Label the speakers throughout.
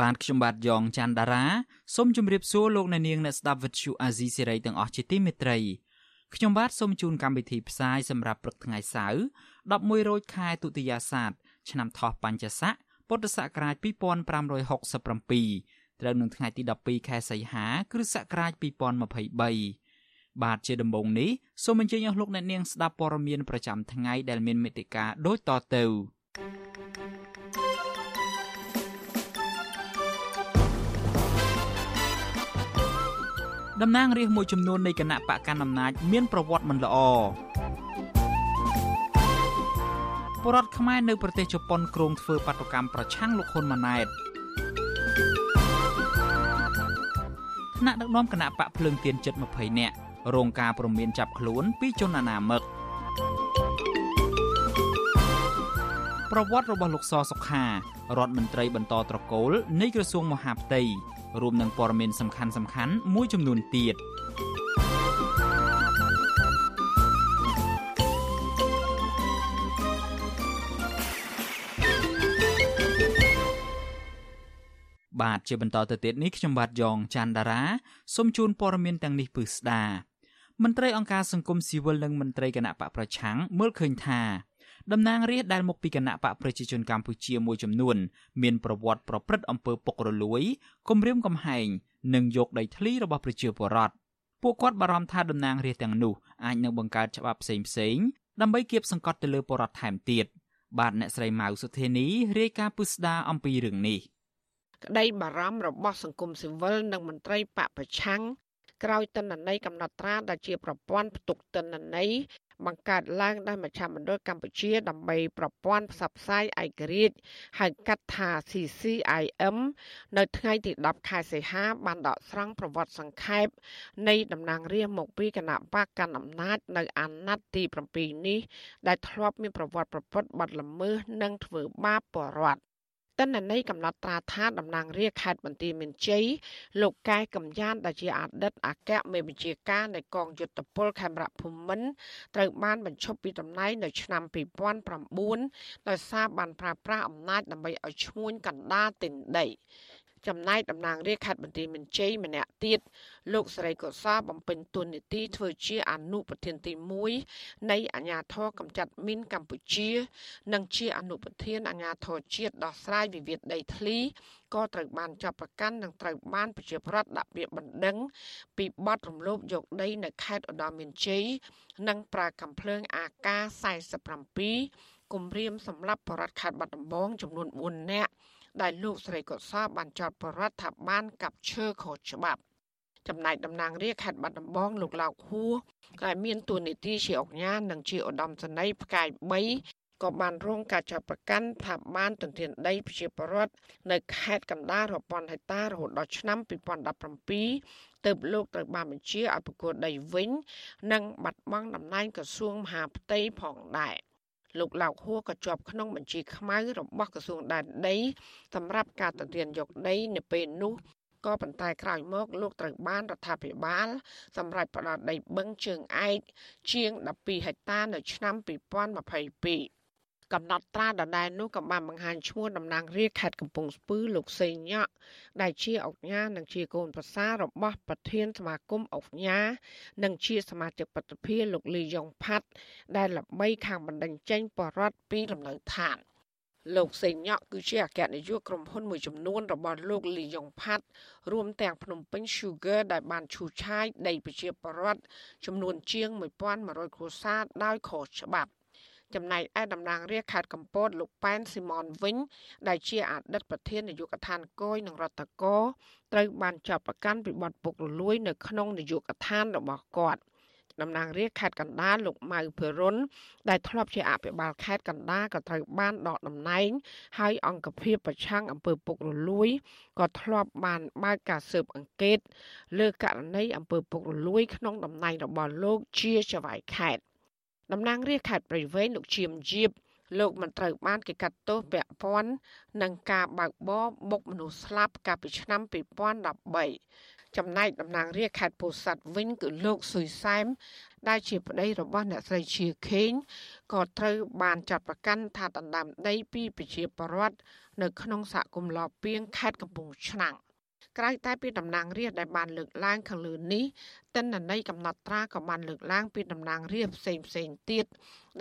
Speaker 1: បានខ្ញុំបាទយ៉ងច័ន្ទដារាសូមជម្រាបសួរលោកអ្នកនាងអ្នកស្ដាប់វិទ្យុអាស៊ីសេរីទាំងអស់ជាទីមេត្រីខ្ញុំបាទសូមជូនកម្មវិធីផ្សាយសម្រាប់ព្រឹកថ្ងៃសៅរ៍11រោចខែទុតិយាសាទឆ្នាំថោះបัญចស័កពុទ្ធសករាជ2567ត្រូវនឹងថ្ងៃទី12ខែសីហា គ្រិស្តសករាជ2023បាទជាដំបូងនេះសូមអញ្ជើញអស់លោកអ្នកនាងស្ដាប់ព័ត៌មានប្រចាំថ្ងៃដែលមានមេត្តាដូចតទៅ តំណាងរាស្ត្រមួយចំនួននៃគណៈបកកណ្ដាលអំណាចមានប្រវត្តិមិនល្អបរដ្ឋខ្មែរនៅប្រទេសជប៉ុនគ្រោងធ្វើបាតុកម្មប្រឆាំងលោកហ៊ុនម៉ាណែតថ្នាក់ដឹកនាំគណៈបកភ្លើងទៀនចិត្ត20នាក់រងការព្រមានចាប់ខ្លួនពីជនអនាមិកប្រវត្តិរបស់លោកសសុខារដ្ឋមន្ត្រីបន្តត្រកូលនៃក្រសួងមហាផ្ទៃ រួមនឹងព័ត៌មានសំខាន់សំខាន់មួយចំនួនទៀតបាទជាបន្តទៅទៀតនេះខ្ញុំបាទយ៉ងច័ន្ទដារាសូមជូនព័ត៌មានទាំងនេះពឺស្ដាមន្ត្រីអង្គការសង្គមស៊ីវិលនិងមន្ត្រីគណៈបកប្រឆាំងមើលឃើញថា តំណាងរាស្ត្រដែលមកពីគណៈបកប្រជាជនកម្ពុជាមួយចំនួន មានប្រវត្តិប្រព្រឹត្តអំពើពុករលួយគំរាមកំហែងនិងយកដីធ្លីរបស់ប្រជាពលរដ្ឋពួកគាត់បារម្ភថាតំណាងរាស្ត្រទាំងនោះអាចនឹងបង្កើតច្បាប់ផ្សេងផ្សេងដើម្បីគៀបសង្កត់ទៅលើពលរដ្ឋថែមទៀតបាទអ្នកស្រីម៉ៅសុធានីរាយការណ៍ពុស្ដាអំពីរឿងនេះ
Speaker 2: ក្តីបារម្ភរបស់សង្គមស៊ីវិលនិងមន្ត្រីបពប្រឆាំងក្រោយតនន័យកំណត់ត្រាដែលជាប្រព័ន្ធផ្ទុកតនន័យ បង្កើតឡើងដោយមជ្ឈមណ្ឌលកម្ពុជាដើម្បីប្រព័ន្ធផ្សព្វផ្សាយឯករាជ្យហៅកាត់ថា CCIM នៅថ្ងៃទី10ខែសីហាបានដកស្រង់ប្រវត្តិសង្ខេបនៃតំណាងរាស្ត្រមកពីគណៈបកកណ្ដាលអំណាចនៅអាណត្តិទី7នេះដែលធ្លាប់មានប្រវត្តិប្រពុតបាត់ល្មើសនិងធ្វើបាបបរដ្ឋ តិន្នន័យកំណត់ត្រាថាតំណាងរាជខេត្តបន្ទាយមានជ័យលោកកែកំយ៉ានដែលជាអតីតអគ្គមេបញ្ជាការនៃកងយុទ្ធពលខេមរៈភូមិន្ទត្រូវបានបញ្ឈប់ពីតំណែងនៅឆ្នាំ2009ដោយសារបានប្រើប្រាស់អំណាចដើម្បីឲ្យឈ្មួញកណ្ដាលទិញដី ចំណែកតំណាងរាជខេត្តបន្ទាយមានជ័យម្នាក់ទៀតលោកស្រីកុសលបំពេញតួនាទីធ្វើជាអនុប្រធានទី1នៃអាជ្ញាធរកម្ចាត់មីនកម្ពុជា និងជាអនុប្រធានអាជ្ញាធរជាតិដោះស្រាយវិវាទដីធ្លីក៏ត្រូវបានចាប់ប្រកាន់និងត្រូវបានប្រជាប្រដ្ឋដាក់ពាក្យបណ្ដឹង ពីបទរំលោភយកដីនៅខេត្តឧត្តរមានជ័យនិងប្រើកំភ្លើងអាការ47គម្រាមសម្រាប់បរដ្ឋខេត្តបាត់ដំបងចំនួន4នាក់ ដែលលោកស្រីកុសលបានចោទបរដ្ឋថាបានកាប់ឈើខុសច្បាប់ចំណែកតំណាងរាជខេត្តបាត់ដំបងលោកឡៅហួរក៏មានតួនាទីជាអង្គញានិងជាឧត្តមសេនីយ៍ផ្កាយ3ក៏បានរងការចាប់ប្រកាន់ថាបានទន្ទ្រានដីប្រជាពលរដ្ឋនៅខេត្តកណ្ដាលរាប់ពាន់ហិកតារហូតដល់ឆ្នាំ2017ទើបលោកត្រូវបានបញ្ជាឲ្យប្រគល់ដីវិញ និងបាត់បង់តំណែងក្រសួងមហាផ្ទៃផងដែរ។ លោកឡៅហួរក៏ជាប់ក្នុងបញ្ជីខ្មៅរបស់ក្រសួងដែនដីសម្រាប់ការទន្ទ្រានយកដីនៅពេលនោះក៏ប៉ុន្តែក្រោយមកលោកត្រូវបានរដ្ឋាភិបាល សម្រាប់ផ្ដល់ដីបឹងជើងឯកជាង12ហិកតានៅឆ្នាំ2022 កំណត់ត្រាដដែលនោះក៏បានបង្ហាញឈ្មោះតំណាងរាជខេត្តកំពង់ស្ពឺលោកសេងញ៉ាក់ដែលជាអង្គញានិងជាកូនប្រសាររបស់ប្រធានសមាគមអង្គញានិងជាសមាជិកបដិភាលោកលីយ៉ុងផាត់ដែលល្បីខាងបណ្ដឹងចេញបរដ្ឋពីលំនៅឋានលោកសេងញ៉ាក់គឺជាអគ្គនាយកក្រុមហ៊ុនមួយចំនួនរបស់លោកលីយ៉ុងផាត់រួមទាំងភ្នំពេញ Sugar ដែលបានឈូសឆាយដីប្រជាពលរដ្ឋចំនួនជាង1100គ្រួសារដោយខុសច្បាប់ ចំណែកឯតំណាងរាជខេត្តកំពតលោកប៉ែនស៊ីម៉ុនវិញ ដែលជាអតីតប្រធាននាយកដ្ឋានគយនឹងរដ្ឋកោត្រូវបានចាប់ប្រកាន់ពីបទពុករលួយ នៅក្នុងនាយកដ្ឋានរបស់គាត់តំណាងរាជខេត្តកណ្ដាលលោកម៉ៅភើរុនដែលធ្លាប់ជាអភិបាលខេត្តកណ្ដាលក៏ត្រូវបានដកតំណែង ហើយអង្គភាពប្រឆាំងអំពើពុករលួយក៏ធ្លាប់បានបើកការស៊ើបអង្កេត លើករណីអំពើពុករលួយ ក្នុងតំណែងរបស់លោកជាចៅហ្វាយខេត្ត តំណាងរាជខេត្តព្រៃវែងលោកឈៀមជីបលោកមិនត្រូវបានគេកាត់ទោសពាក់ព័ន្ធនឹងការបើកបរបុកមនុស្សស្លាប់កាលពីឆ្នាំ2013ចំណែកតំណាងរាជខេត្តពោធិ៍សាត់វិញគឺលោកស៊ុយសែមដែលជាប្តីរបស់អ្នកស្រីជាខេងក៏ត្រូវបានចាត់ប្រកាន់ថាដណ្ដើមដីពីប្រជាពលរដ្ឋនៅក្នុងសហគមន៍លពីងខេត្តកំពង់ឆ្នាំង។ ក្រៅតែពីតំណាងរាស្ត្រដែលបានលើកឡើងខាងលើនេះតិន្នន័យកំណត់ត្រាក៏បានលើកឡើងពីតំណាងរាស្ត្រផ្សេងផ្សេងទៀត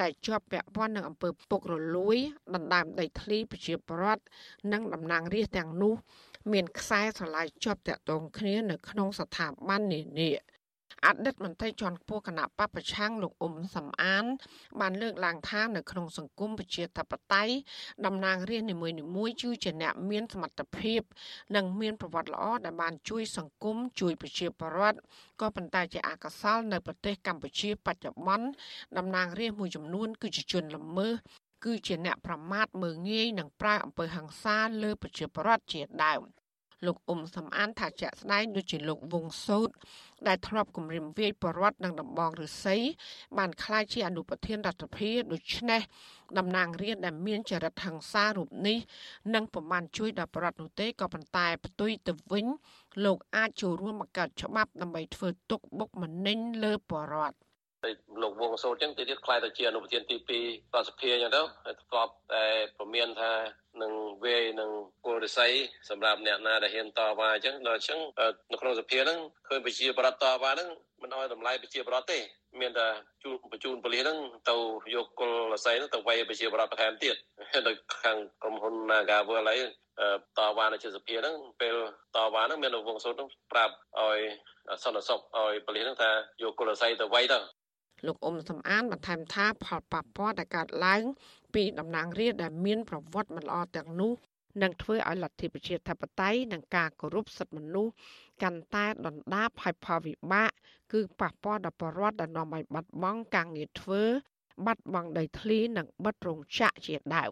Speaker 2: ដែលជាប់ពាក់ព័ន្ធនឹងអំពើពុករលួយដណ្ដើមដីធ្លីប្រជាពលរដ្ឋនិងតំណាងរាស្ត្រទាំងនោះ មានខ្សែស្រឡាយជាប់តាក់ទងគ្នានៅក្នុងស្ថាប័ននានា អតីតមន្ត្រីជាន់ខ្ពស់គណៈបពប្រឆាំងលោកអ៊ុំសំអាន បានលើកឡើងថានៅក្នុងសង្គមប្រជាធិបតេយ្យតំណាងរាស្ត្រនីមួយៗគឺជាអ្នកមានសមត្ថភាព និងមានប្រវត្តិល្អដែលបានជួយសង្គមជួយប្រជាពលរដ្ឋក៏ប៉ុន្តែជាអកុសលនៅប្រទេសកម្ពុជាបច្ចុប្បន្នតំណាងរាស្ត្រមួយចំនួន គឺជាជនល្មើសគឺជាអ្នកប្រមាថមើងងាយនិងប្រើអំពើហិង្សាលើប្រជាពលរដ្ឋជាដើម លោកអ៊ុំសំអានថាជាក់ស្ដែងដូចជាលោកវងសោតដែលធ្លាប់គម្រាមវាយបរដ្ឋនិងដំបងឫស្សីបានក្លាយជាអនុប្រធានរដ្ឋាភិបាលដូច្នេះតំណាងរាស្ត្រដែលមានចរិតហិង្សារូបនេះនឹងប្រមាណជួយដល់ប្រដ្ឋនោះទេក៏ប៉ុន្តែផ្ទុយទៅវិញ លោកអាចចូលរួមបង្កើតច្បាប់ដើម្បីធ្វើទុកបុកម្នេញលើបរដ្ឋ
Speaker 3: លោកវងសូតចឹងទៅទៀតខ្លាយទៅជាអនុប្រធានទី2រដ្ឋសភាចឹងទៅហើយធ្លាប់តែប្រមានថានឹងវេនឹងគោលរិស័យសម្រាប់អ្នកណាដែលហ៊ានតវ៉ាអញ្ចឹងដល់អញ្ចឹងនៅក្នុងសភាហ្នឹងឃើញប្រជាប្រដ្ឋតវ៉ាហ្នឹងមិនអោយតម្លៃប្រជាប្រដ្ឋទេ មានតែជួនបញ្ជូនប៉ូលីសហ្នឹងទៅយកគល់រស័យហ្នឹងទៅវាយប្រជាប្រដ្ឋបន្ថែមទៀតនៅខាងក្រុមហ៊ុន Nagawal ហើយតវ៉ានៅជាសភាហ្នឹងពេលតវ៉ាហ្នឹងមានវងសូតហ្នឹងប្រាប់ឲ្យសន្តិសុខឲ្យប៉ូលីសហ្នឹងថាយកគល់រស័យទៅវាយទៅ
Speaker 2: លោកអ៊ុំសំអានបន្ថែមថាផលប៉ះពាល់ដែលកើតឡើង ពីតំណាងរាស្ត្រដែលមានប្រវត្តិមិនល្អទាំងនោះនឹងធ្វើឲ្យលទ្ធិប្រជាធិបតេយ្យនិងការគោរពសិទ្ធិមនុស្សកាន់តែដុនដាបហើយផលវិបាកគឺប៉ះពាល់ដល់ប្រជាពលរដ្ឋដែលនាំឲ្យបាត់បង់ការងារធ្វើ បាត់បង់ដីធ្លីនិងបិទរោងចក្រជាដើម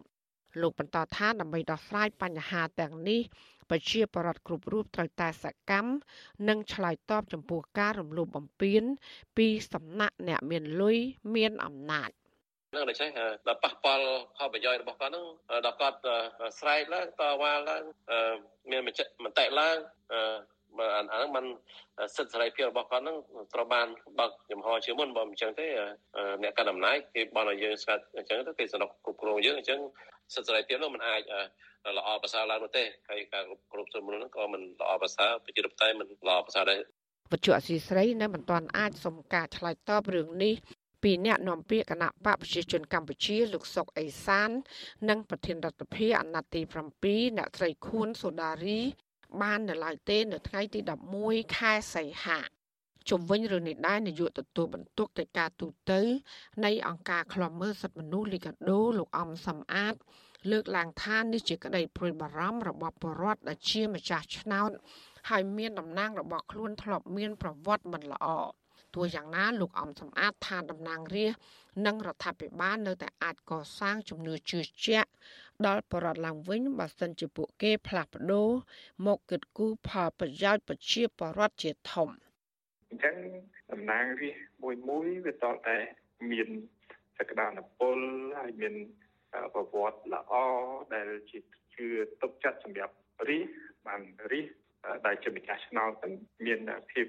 Speaker 2: លោកបន្តថាដើម្បីដោះស្រាយបញ្ហាទាំងនេះប្រជាពលរដ្ឋគ្រប់រូបត្រូវតែសកម្មនិងឆ្លើយតបចំពោះការរំលោភបំពានពីសំណាក់អ្នកមានលុយមានអំណាច
Speaker 3: នឹងដូច្នេះដល់ប៉ះពាល់ផលប្រយោជន៍របស់គាត់នឹងដល់គាត់ស្រែកឡើងតវ៉ាឡើងមានមតិឡើងបើ អាហ្នឹងมันសិទ្ធិសេរីភាពរបស់គាត់ហ្នឹងត្រូវបានបើកចំហជាមុនបើមិនអញ្ចឹងទេអ្នកកាន់អំណាចគេបន់ឲ្យយើងស្កាត់អញ្ចឹងទៅគេសំណុកគ្រប់គ្រងយើងអញ្ចឹងសិទ្ធិសេរីភាពនោះมันអាចល្អប្រសើរឡើងនោះទេហើយការគ្រប់គ្រងមនុស្សហ្នឹងក៏មិនល្អប្រសើរប្រជាធិបតេយ្យមិនល្អប្រសើរដែរ
Speaker 2: វិទ្យុអសីស្រីនៅមិនទាន់អាចសុំការឆ្លើយតបរឿងនេះពីអ្នកនាំពាក្យគណៈបកប្រជាជនកម្ពុជាលោកសុកអេសាន និងប្រធានរដ្ឋាភិបាលអាណត្តិទី7អ្នកស្រីខួនសូដារី បាននៅឡើយទេនៅថ្ងៃទី11ខែសីហាជំវិញរឿងនេះដែរនាយកទទួលបន្ទុកកិច្ចការទូតនៃអង្គការឃ្លាំមើលសិទ្ធិមនុស្សលីកាដូលោកអំសំអាត លើកឡើងថានេះជាក្តីព្រួយបារម្ភរបស់ពលរដ្ឋដែលជាម្ចាស់ឆ្នោតហើយមានតំណាងរបស់ខ្លួនធ្លាប់មានប្រវត្តិមិនល្អ ទោះយ៉ាងណាលោកអំសំអាតថាតំណាងរាស្ត្រនិងរដ្ឋាភិបាលនៅតែអាចកសាងជំនឿជឿជាក់ដល់បរដ្ឋឡើងវិញបើសិនជាពួកគេផ្លាស់ប្ដូរមកគិតគូរផលប្រយោជន៍ប្រជាបរដ្ឋជាធំ
Speaker 4: អញ្ចឹងតំណាងរាស្ត្រមួយមួយវាតតែមានសក្តានុពលហើយមានប្រវត្តិល្អដែលជាជឿទុកចិត្តសម្រាប់រាស្ត្របានរាស្ត្រដែលជាម្ចាស់ឆ្នោតមានភាព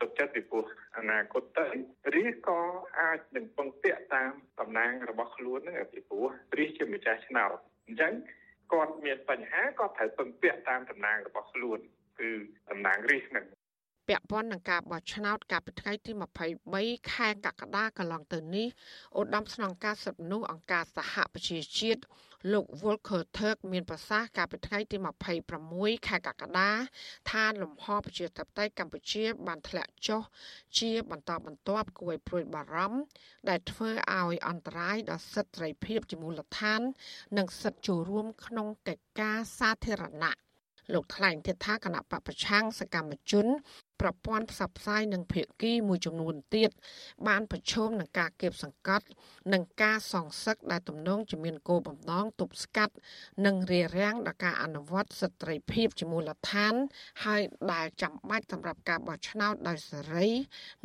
Speaker 4: ទុកចិត្តពីព្រោះអនាគតទៅរាជក៏អាចនឹងពឹងពាក់តាមតំណែងរបស់ខ្លួនហ្នឹងពីព្រោះរាជជាម្ចាស់ឆ្នោតអញ្ចឹងគាត់មានបញ្ហាគាត់ត្រូវពឹងពាក់តាមតំណែងរបស់ខ្លួនគឺតំណែងរាជហ្នឹង
Speaker 2: ពាក់ព័ន្ធនឹងការបោះឆ្នោតកាលពីថ្ងៃទី23ខែកក្កដាកន្លងទៅនេះឧត្តមស្នងការសិទ្ធិមនុស្សអង្គការសហប្រជាជាតិ លោក Volker Turk មានប្រសាសន៍កាលពីថ្ងៃទី26ខែកក្កដាថាលំហប្រជាធិបតេយ្យកម្ពុជា បានធ្លាក់ចុះជាបន្តបន្ទាប់គួរឲ្យព្រួយបារម្ភដែលធ្វើឲ្យអន្តរាយដល់សិទ្ធិសេរីភាពជាមូលដ្ឋាន និងសិទ្ធិចូលរួមក្នុងកិច្ចការសាធារណៈលោកថ្លែងទៀតថាគណៈបពប្រឆាំងសកម្មជន ប្រព័ន្ធផ្សព្វផ្សាយនិងភាគីមួយចំនួនទៀតបានប្រឈមនឹងការគៀបសង្កត់ និងការសងសឹកដែលទំនងជាមានគោលបំណងទប់ស្កាត់ និងរារាំងដល់ការអនុវត្តសិទ្ធិភាពជាមូលដ្ឋាន ហើយដែលចាំបាច់សម្រាប់ការបោះឆ្នោតដោយសេរី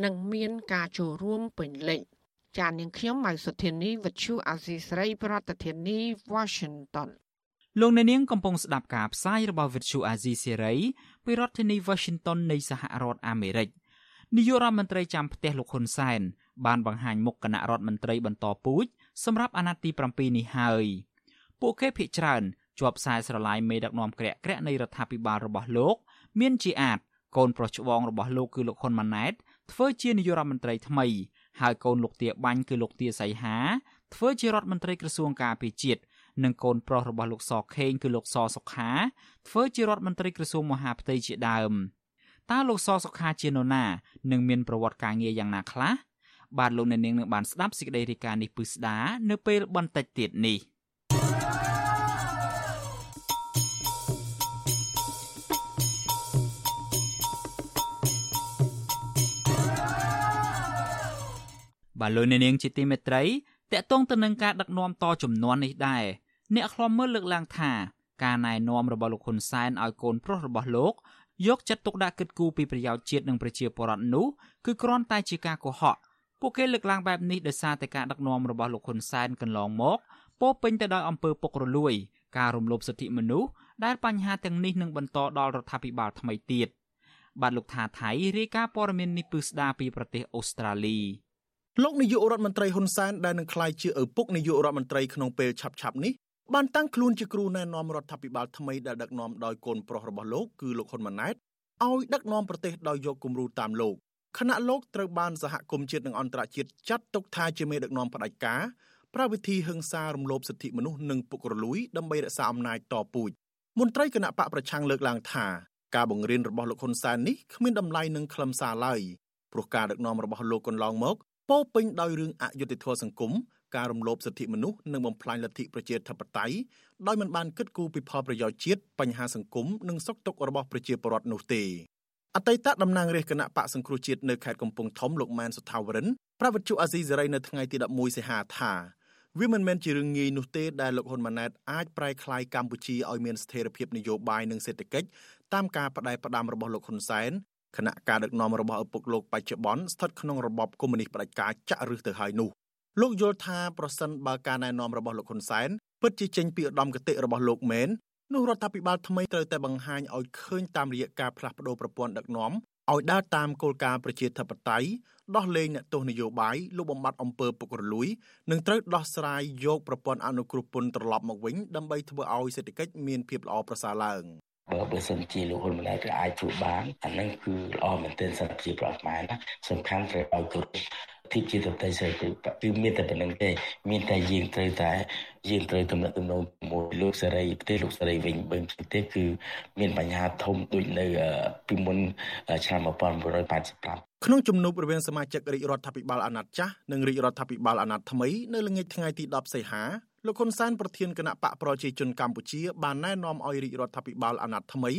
Speaker 2: និងមានការចូលរួមពេញលេញចាននាងខ្ញុំម៉ៅសុធានីវិទ្យុអាស៊ីសេរី ប្រធានាធិបតី Washington
Speaker 1: លោកអ្នកនាងកំពុងស្ដាប់ការផ្សាយរបស់វិទ្យុអាស៊ីសេរីពីរដ្ឋធានី Washington នៃសហរដ្ឋអាមេរិកនាយករដ្ឋមន្ត្រីចាំផ្ទះលោកហ៊ុនសែនបានបង្ហាញមុខគណៈរដ្ឋមន្ត្រីបន្តពូជសម្រាប់អាណត្តិទី7នេះហើយពួកគេភាកច្រើនជាប់ខ្សែស្រឡាយមេដឹកនាំក្រាក់ក្រាក់នៃរដ្ឋាភិបាលរបស់លោក មានជាអាច កូនប្រុសច្បងរបស់លោកគឺលោកហ៊ុនម៉ាណែតធ្វើជានាយករដ្ឋមន្ត្រីថ្មីហើយកូនលោកទាបាញ់គឺលោកទាសីហាធ្វើជារដ្ឋមន្ត្រីក្រសួងការពារជាតិ និងកូនប្រុសរបស់លោកសខេងគឺលោកសសុខាធ្វើជារដ្ឋមន្ត្រីក្រសួងមហាផ្ទៃជាដើមតើលោកសសុខាជានរណានិងមានប្រវត្តិការងារយ៉ាងណាខ្លះបាទលោកអ្នកនាងនឹងបានស្ដាប់សេចក្តីរាយការណ៍នេះពឹស្ដានៅពេលបន្តិចទៀតនេះបាទលោកអ្នកនាងជាទីមេត្រីតកតងទៅនឹងការដឹកនាំតចំនួននេះដែរ អ្នកខ្លំមើលលើកឡើងថាការណែនាំរបស់លោកហ៊ុនសែនឲ្យកូនប្រុសរបស់លោកយកចិត្តទុកដាក់គិតគូរពីប្រយោជន៍ជាតិនិងប្រជាពលរដ្ឋនោះគឺគ្រាន់តែជាការកុហកពួកគេលើកឡើងបែបនេះដោយសារតែការដឹកនាំរបស់លោកហ៊ុនសែនកន្លងមកពោពេញទៅដោយអំពើពុករលួយ ការរំលោភសិទ្ធិមនុស្សដែលបញ្ហាទាំងនេះនឹងបន្តដល់រដ្ឋាភិបាលថ្មីទៀតបាទលោកថាថៃរាយការណ៍ព័ត៌មាននេះពឹស្ដាពីប្រទេសអូស្ត្រាលី
Speaker 5: លោកនាយករដ្ឋមន្ត្រីហ៊ុនសែនដែលនឹងក្លាយជាឪពុកនាយករដ្ឋមន្ត្រីក្នុងពេលឆាប់ៗនេះ បានតាំងខ្លួនជាគ្រូណែនាំរដ្ឋាភិបាលថ្មីដែលដឹកនាំដោយកូនប្រុសរបស់លោកគឺលោកហ៊ុនម៉ាណែតឲ្យដឹកនាំប្រទេសដោយយកគំរូតាមលោកខណៈលោកត្រូវបានសហគមន៍ជាតិនិងអន្តរជាតិចាត់ទុកថាជាមេដឹកនាំផ្ដាច់ការប្រើវិធីហិង្សារំលោភសិទ្ធិមនុស្សនិងពុករលួយដើម្បីរក្សាអំណាចតពូជមន្ត្រីគណៈបកប្រឆាំងលើកឡើងថាការបង្រៀនរបស់លោកហ៊ុនសែននេះគ្មានតម្លៃនឹងខ្លឹមសារឡើយព្រោះការដឹកនាំរបស់លោកកន្លងមកពោពេញដោយរឿងអយុត្តិធម៌សង្គម ការរំលោភសិទ្ធិមនុស្សនិងបំផ្លាញលទ្ធិប្រជាធិបតេយ្យដោយមិនបានគិតគូរពីផលប្រយោជន៍ជាតិបញ្ហាសង្គមនិងសុខទុក្ខរបស់ប្រជាពលរដ្ឋនោះទេអតីតតំណាងរាជគណៈបកសង្គ្រោះជាតិនៅខេត្តកំពង់ធំលោកម៉ែនសុថាវរិនប្រវត្តិជអាស៊ីសេរីនៅថ្ងៃទី11សីហាថាវាមិនមែនជារឿងងាយនោះទេដែលលោកហ៊ុនម៉ាណែតអាចប្រែក្លាយកម្ពុជាឲ្យមានស្ថិរភាពនយោបាយនិងសេដ្ឋកិច្ចតាមការបដិបដាមរបស់លោកហ៊ុនសែនគណៈការដឹកនាំរបស់ឪពុកលោកបច្ចុប្បន្នស្ថិតក្នុងរបបកុម្មុយនីសផ្ដាច់ការចាក់ឫសទៅហើយនោះ លោកយល់ថាប្រសិនបើការណែនាំរបស់លោកហ៊ុនសែនពិតជាចេញពីឧត្តមគតិរបស់លោកមែននោះរដ្ឋាភិបាលថ្មីត្រូវតែបង្ហាញឲ្យឃើញតាមរយៈការផ្លាស់ប្តូរប្រព័ន្ធដឹកនាំឲ្យដើរតាមគោលការណ៍ប្រជាធិបតេយ្យដោះលែងអ្នកទោសនយោបាយលុបបំបាត់អំពើពុករលួយនិងត្រូវដោះស្រាយយកប្រព័ន្ធអនុគ្រោះពន្ធត្រឡប់មកវិញដើម្បីធ្វើឲ្យសេដ្ឋកិច្ចមានភាពល្អប្រសើរឡើង
Speaker 6: បើបើសិនជាលោកហ៊ុនម៉ាណែតអាចធ្វើបានអានឹងគឺល្អមែនទែនសម្រាប់ជាប្រអខ្មែរណាសំខាន់ត្រូវឲ្យគោរព ទីជាតន្ត្រីសេរីគឺមានតែប៉ុណ្្នឹងទេមានតែយើងត្រូវតែយើងត្រូវទំនាក់ទំនងជាមួយលោកសេរីប្រទេសលោកសេរីវិញបើប្រទេសគឺមានបញ្ហាធំដូចនៅពីមុនឆ្នាំ1985
Speaker 5: ក្នុងជំនួបរវាងសមាជិករាជរដ្ឋាភិបាលអាណត្តិចាស់និងរាជរដ្ឋាភិបាលអាណត្តិថ្មីនៅល្ងាចថ្ងៃទី10សីហាលោកហ៊ុនសែនប្រធានគណៈបកប្រជាជនកម្ពុជាបានណែនាំឲ្យរាជរដ្ឋាភិបាលអាណត្តិថ្មី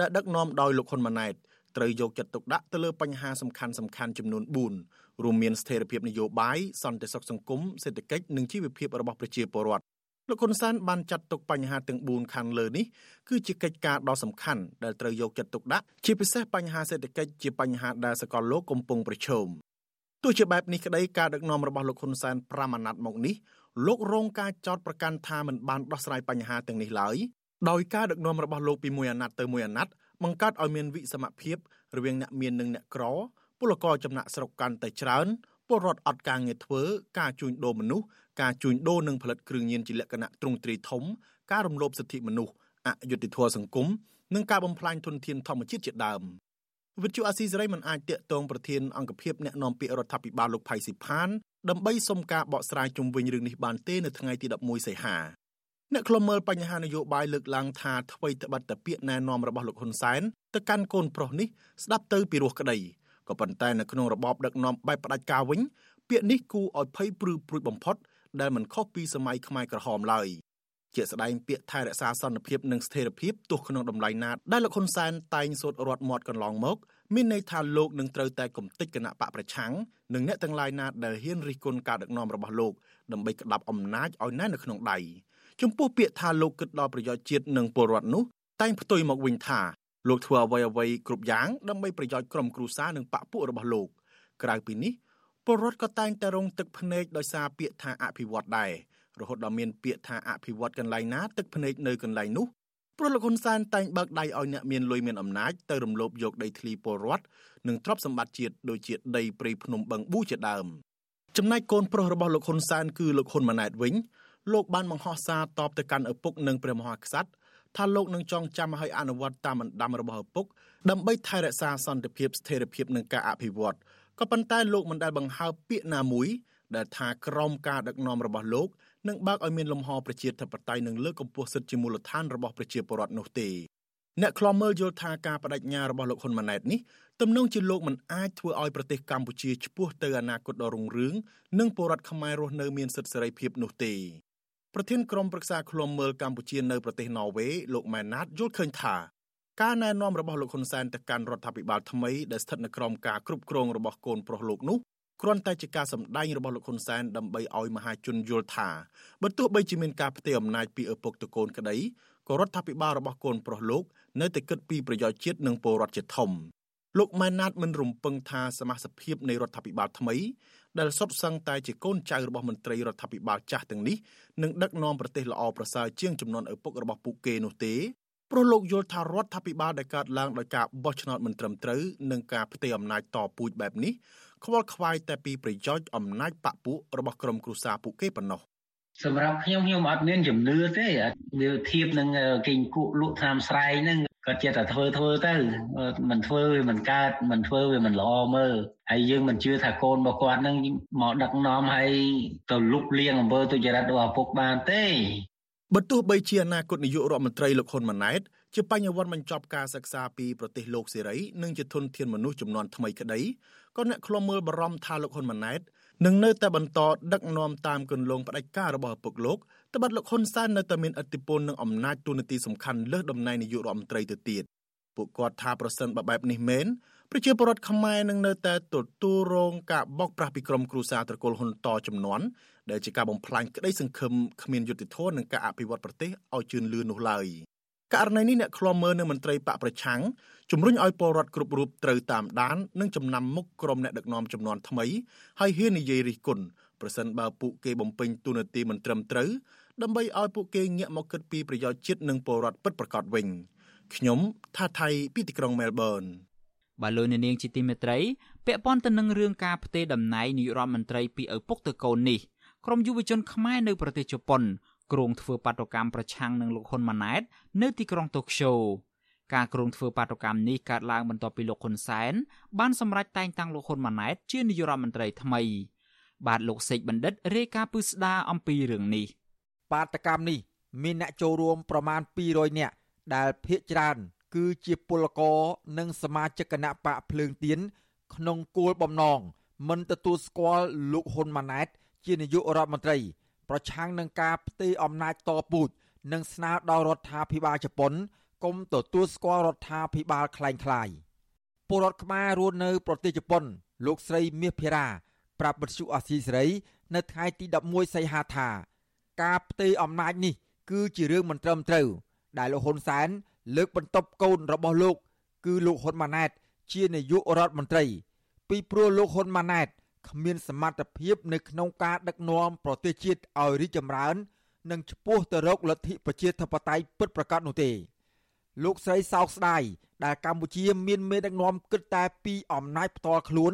Speaker 5: ដែលដឹកនាំដោយលោកហ៊ុនម៉ាណែតត្រូវយកចិត្តទុកដាក់ទៅលើបញ្ហាសំខាន់សំខាន់ចំនួន4 រួមមានស្ថិរភាពនយោបាយសន្តិសុខសង្គមសេដ្ឋកិច្ចនិងជីវភាពរបស់ប្រជាពលរដ្ឋលោកហ៊ុនសែនបានចាត់ទុកបញ្ហាទាំង4ខាងលើនេះគឺជាកិច្ចការដ៏សំខាន់ដែលត្រូវយកចិត្តទុកដាក់ជាពិសេសបញ្ហាសេដ្ឋកិច្ចជាបញ្ហាដែលសកលលោកកំពុងប្រឈមទោះជាបែបនេះក្តីការដឹកនាំរបស់លោកហ៊ុនសែន5អាណត្តិមកនេះលោករងការចោទប្រកាន់ថាមិនបានដោះស្រាយបញ្ហាទាំងនេះឡើយដោយការដឹកនាំរបស់លោកពីមួយអាណត្តិទៅមួយអាណត្តិបង្កើតឲ្យមានវិសមភាពរវាងអ្នកមាននិងអ្នកក្រ ពលករចំណាក់ស្រុកកាន់តែច្រើនពលរដ្ឋអត់ការងារធ្វើការជួញដូរមនុស្សការជួញដូរនិងផលិតគ្រឿងញៀនជាលក្ខណៈទ្រង់ទ្រាយធំការរំលោភសិទ្ធិមនុស្សអយុត្តិធម៌សង្គមនិងការបំផ្លាញធនធានធម្មជាតិជាដើមវិទ្យុអាស៊ីសេរីមិនអាចតាក់ទងប្រធានអង្គភិបអ្នកនាំពាក្យរដ្ឋាភិបាលលោកផៃស៊ីផានដើម្បីសុំការបកស្រាយជុំវិញរឿងនេះបានទេនៅថ្ងៃទី11សីហាអ្នកខ្លុំមើលបញ្ហានយោបាយលើកឡើងថាអ្វីត្បិតតែពាក្យណែនាំរបស់លោកហ៊ុនសែនទៅកាន់កូនប្រុសនេះស្ដាប់ទៅពីរោះក្តី ក៏ប៉ុន្តែនៅក្នុងរបបដឹកនាំបែបផ្ដាច់ការវិញពាក្យនេះគួរឲ្យភ័យព្រឺព្រួយបំផុតដែលមិនខុសពីសម័យខ្មែរក្រហមឡើយជាស្ដែងពាក្យថែរក្សាសន្តិភាពនិងស្ថិរភាពទោះក្នុងតម្លៃណាដែលលោកហ៊ុនសែនតែងសូត្ររត់មាត់កន្លងមកមានន័យថាលោកនឹងត្រូវតែគំតិចគណៈបកប្រឆាំងនិងអ្នកទាំងឡាយណាដែលហ៊ានរិះគន់ការដឹកនាំរបស់លោកដើម្បីក្តាប់អំណាចឲ្យណែនៅក្នុងដៃចំពោះពាក្យថាលោកគិតដល់ប្រយោជន៍ជាតិនិងពលរដ្ឋនោះតែងផ្ទុយមកវិញថា លោកធ្វើអ្វីអ្វីគ្រប់យ៉ាងដើម្បីប្រយោជន៍ក្រុមគ្រួសារនិងបកពួករបស់លោក ក្រៅពីនេះពលរដ្ឋក៏តែងតែរងទឹកភ្នែកដោយសារពាក្យថាអភិវឌ្ឍដែររហូតដល់មានពាក្យថាអភិវឌ្ឍកន្លែងណាទឹកភ្នែកនៅកន្លែងនោះព្រោះលោកហ៊ុនសែនតែងបើកដៃឲ្យអ្នកមានលុយមានអំណាចទៅរំលោភយកដីធ្លីពលរដ្ឋនិងទ្រព្យសម្បត្តិជាតិដូចជាដីព្រៃភ្នំបឹងប៊ូជាដើមចំណែកកូនប្រុសរបស់លោកហ៊ុនសែនគឺលោកហ៊ុនម៉ាណែតវិញលោកបានបង្ហោះសារតបទៅកាន់ឪពុកនិងព្រះមហាក្សត្រ ថាលោកនឹងចងចាំឲ្យអនុវត្តតាមបណ្ដាំរបស់ឪពុកដើម្បីថែរក្សាសន្តិភាពស្ថិរភាពនិងការអភិវឌ្ឍក៏ប៉ុន្តែលោកមិនដែលបង្ហើបពាក្យណាមួយដែលថាក្រមការដឹកនាំរបស់លោកនឹងបើកឲ្យមានលំហប្រជាធិបតេយ្យនិងលើកកម្ពស់សិទ្ធិជាមូលដ្ឋានរបស់ប្រជាពលរដ្ឋនោះទេអ្នកខ្លំមើលយល់ថាការបដិញ្ញារបស់លោកហ៊ុនម៉ាណែតនេះទំនងជាលោកមិនអាចធ្វើឲ្យប្រទេសកម្ពុជាឆ្ពោះទៅអនាគតដ៏រុងរឿងនិងពលរដ្ឋខ្មែររស់នៅមានសិទ្ធិសេរីភាពនោះទេ ប្រធានក្រុមប្រឹក្សាឃ្លាំមើលកម្ពុជានៅប្រទេសណ័រវេលោកម៉ែនណាតយល់ឃើញថាការណែនាំរបស់លោកហ៊ុនសែនទៅកាន់រដ្ឋាភិបាលថ្មីដែលស្ថិតនៅក្រោមការគ្រប់គ្រងរបស់កូនប្រុសលោកនោះគ្រាន់តែជាការសម្ដែងរបស់លោកហ៊ុនសែនដើម្បីឲ្យមហាជនយល់ថាបើទោះបីជាមានការផ្ទេរអំណាចពីឪពុកទៅកូនក្តីក៏រដ្ឋាភិបាលរបស់កូនប្រុសលោកនៅតែគិតពីប្រយោជន៍ជាតិនិងពលរដ្ឋជាធំ លោកម៉ែនណាតមិនរំពឹងថាសមាជិកភាពនៃរដ្ឋាភិបាលថ្មីដែលសុទ្ធសឹងតែជាកូនចៅរបស់មន្ត្រីរដ្ឋាភិបាលចាស់ទាំងនេះនឹងដឹកនាំប្រទេសល្អប្រសើរជាងចំនួនឪពុករបស់ពួកគេនោះទេព្រោះលោកយល់ថារដ្ឋាភិបាលដែលកើតឡើងដោយការបោះឆ្នោតមិនត្រឹមត្រូវនិងការផ្ទេរអំណាចតពូជបែបនេះខ្វល់ខ្វាយតែពីប្រយោជន៍អំណាចបពពួករបស់ក្រុមគ្រួសារពួកគេប៉ុណ្ណោះ
Speaker 7: សម្រាប់ខ្ញុំខ្ញុំអត់មានជំនឿទេវាធៀបនឹងគេងគក់លក់តាមស្រែហ្នឹង គាត់ចិត្តតែធ្វើធ្វើទៅមិនធ្វើវាមិនកើតមិនធ្វើវាមិនល្អមើលហើយយើងមិនជឿថាកូនរបស់គាត់នឹងមកដឹកនាំឲ្យទៅលុបលាងអំពើទុច្ចរិតរបស់ឪពុកបានទេ
Speaker 5: បើទោះបីជាអនាគតនាយករដ្ឋមន្ត្រីលោកហ៊ុនម៉ាណែតជាបញ្ញវន្តបញ្ចប់ការសិក្សាពីប្រទេសលោកសេរីនិងជាធនធានមនុស្សចំនួនថ្មីក្តីក៏អ្នកខ្លំមើលបារម្ភថាលោកហ៊ុនម៉ាណែតនឹងនៅតែបន្តដឹកនាំតាមគន្លងផ្ដាច់ការរបស់ឪពុកលោក ត្បិតលោកហ៊ុនសែននៅតែមានឥទ្ធិពលនិងអំណាចទូនាទីសំខាន់លើសតំណែងនាយករដ្ឋមន្ត្រីទៅទៀតពួកគាត់ថាប្រសិនបើបែបនេះមែនប្រជាពលរដ្ឋខ្មែរនឹងនៅតែទទួលរងការបោកប្រាស់ពីក្រុមគ្រួសារត្រកូលហ៊ុនតចំនួនដែលជាការបំផ្លាញក្តីសង្ឃឹមគ្មានយុត្តិធម៌និងការអភិវឌ្ឍប្រទេសឲ្យជឿនលឿននោះឡើយករណីនេះអ្នកឃ្លាំមើលនៅមន្ត្រីបកប្រឆាំងជំរុញឲ្យពលរដ្ឋគ្រប់រូបត្រូវតាមដាននិងចំណាំមុខក្រុមអ្នកដឹកនាំចំនួនថ្មីហើយហ៊ាននិយាយរិះគន់ប្រសិនបើពួកគេបំពេញទូនាទីមិនត្រឹមត្រូវ ដើម្បីឲ្យពួកគេងាកមកគិតពីប្រយោជន៍ជាតិនិងពលរដ្ឋពិតប្រាកដវិញខ្ញុំថាថៃពីទីក្រុងមែលប៊ន
Speaker 1: បាទលោកនាងជាទីមេត្រីពាក់ព័ន្ធទៅនឹងរឿងការផ្ទេរតំណែងនាយករដ្ឋមន្ត្រីពីឪពុកទៅកូននេះក្រមយុវជនខ្មែរនៅប្រទេសជប៉ុនគ្រោងធ្វើបាតុកម្មប្រឆាំងនឹងលោកហ៊ុនម៉ាណែតនៅទីក្រុងតូក្យូការគ្រោងធ្វើបាតុកម្មនេះកើតឡើងបន្ទាប់ពីលោកហ៊ុនសែនបានសម្រេចតែងតាំងលោកហ៊ុនម៉ាណែតជានាយករដ្ឋមន្ត្រីថ្មី បាទលោកសេកបណ្ឌិតរាយការណ៍ពឹស្ដារអំពីរឿងនេះ
Speaker 8: បាតកម្មនេះមានអ្នកចូលរួមប្រមាណ200នាក់ដែលភាគច្រើន គឺជាពលករនិងសមាជិកគណៈបកភ្លើងទៀនក្នុងគោលបំណងមិនទទួលស្គាល់លោកហ៊ុនម៉ាណែតជានាយករដ្ឋមន្ត្រីប្រឆាំងនឹងការផ្ទេរអំណាចតពូជនិងស្នើដល់រដ្ឋាភិបាលជប៉ុនគុំទទួលស្គាល់រដ្ឋាភិបាលคล้ายคล้ายពលរដ្ឋខ្មែររស់នៅប្រទេសជប៉ុន លោកស្រីមាសភិរា ប្រាប់បទសុអាស៊ីសេរី នៅថ្ងៃទី11សីហាថា ការផ្ទេរអំណាចនេះ គឺជារឿងមិនត្រឹមត្រូវ ដែលលោកហ៊ុនសែនលើកបន្ទប់កូនរបស់លោក គឺលោកហ៊ុនម៉ាណែត ជានាយករដ្ឋមន្ត្រី ពីព្រោះលោកហ៊ុនម៉ាណែតគ្មានសមត្ថភាពនៅក្នុងការដឹកនាំប្រទេសជាតិឲ្យរីកចម្រើន និងឆ្ពោះទៅរកលទ្ធិប្រជាធិបតេយ្យពិតប្រាកដនោះទេលោកស្រីសោកស្ដាយដែលកម្ពុជាមានមេដឹកនាំគិតតែពីអំណាចផ្ទាល់ខ្លួន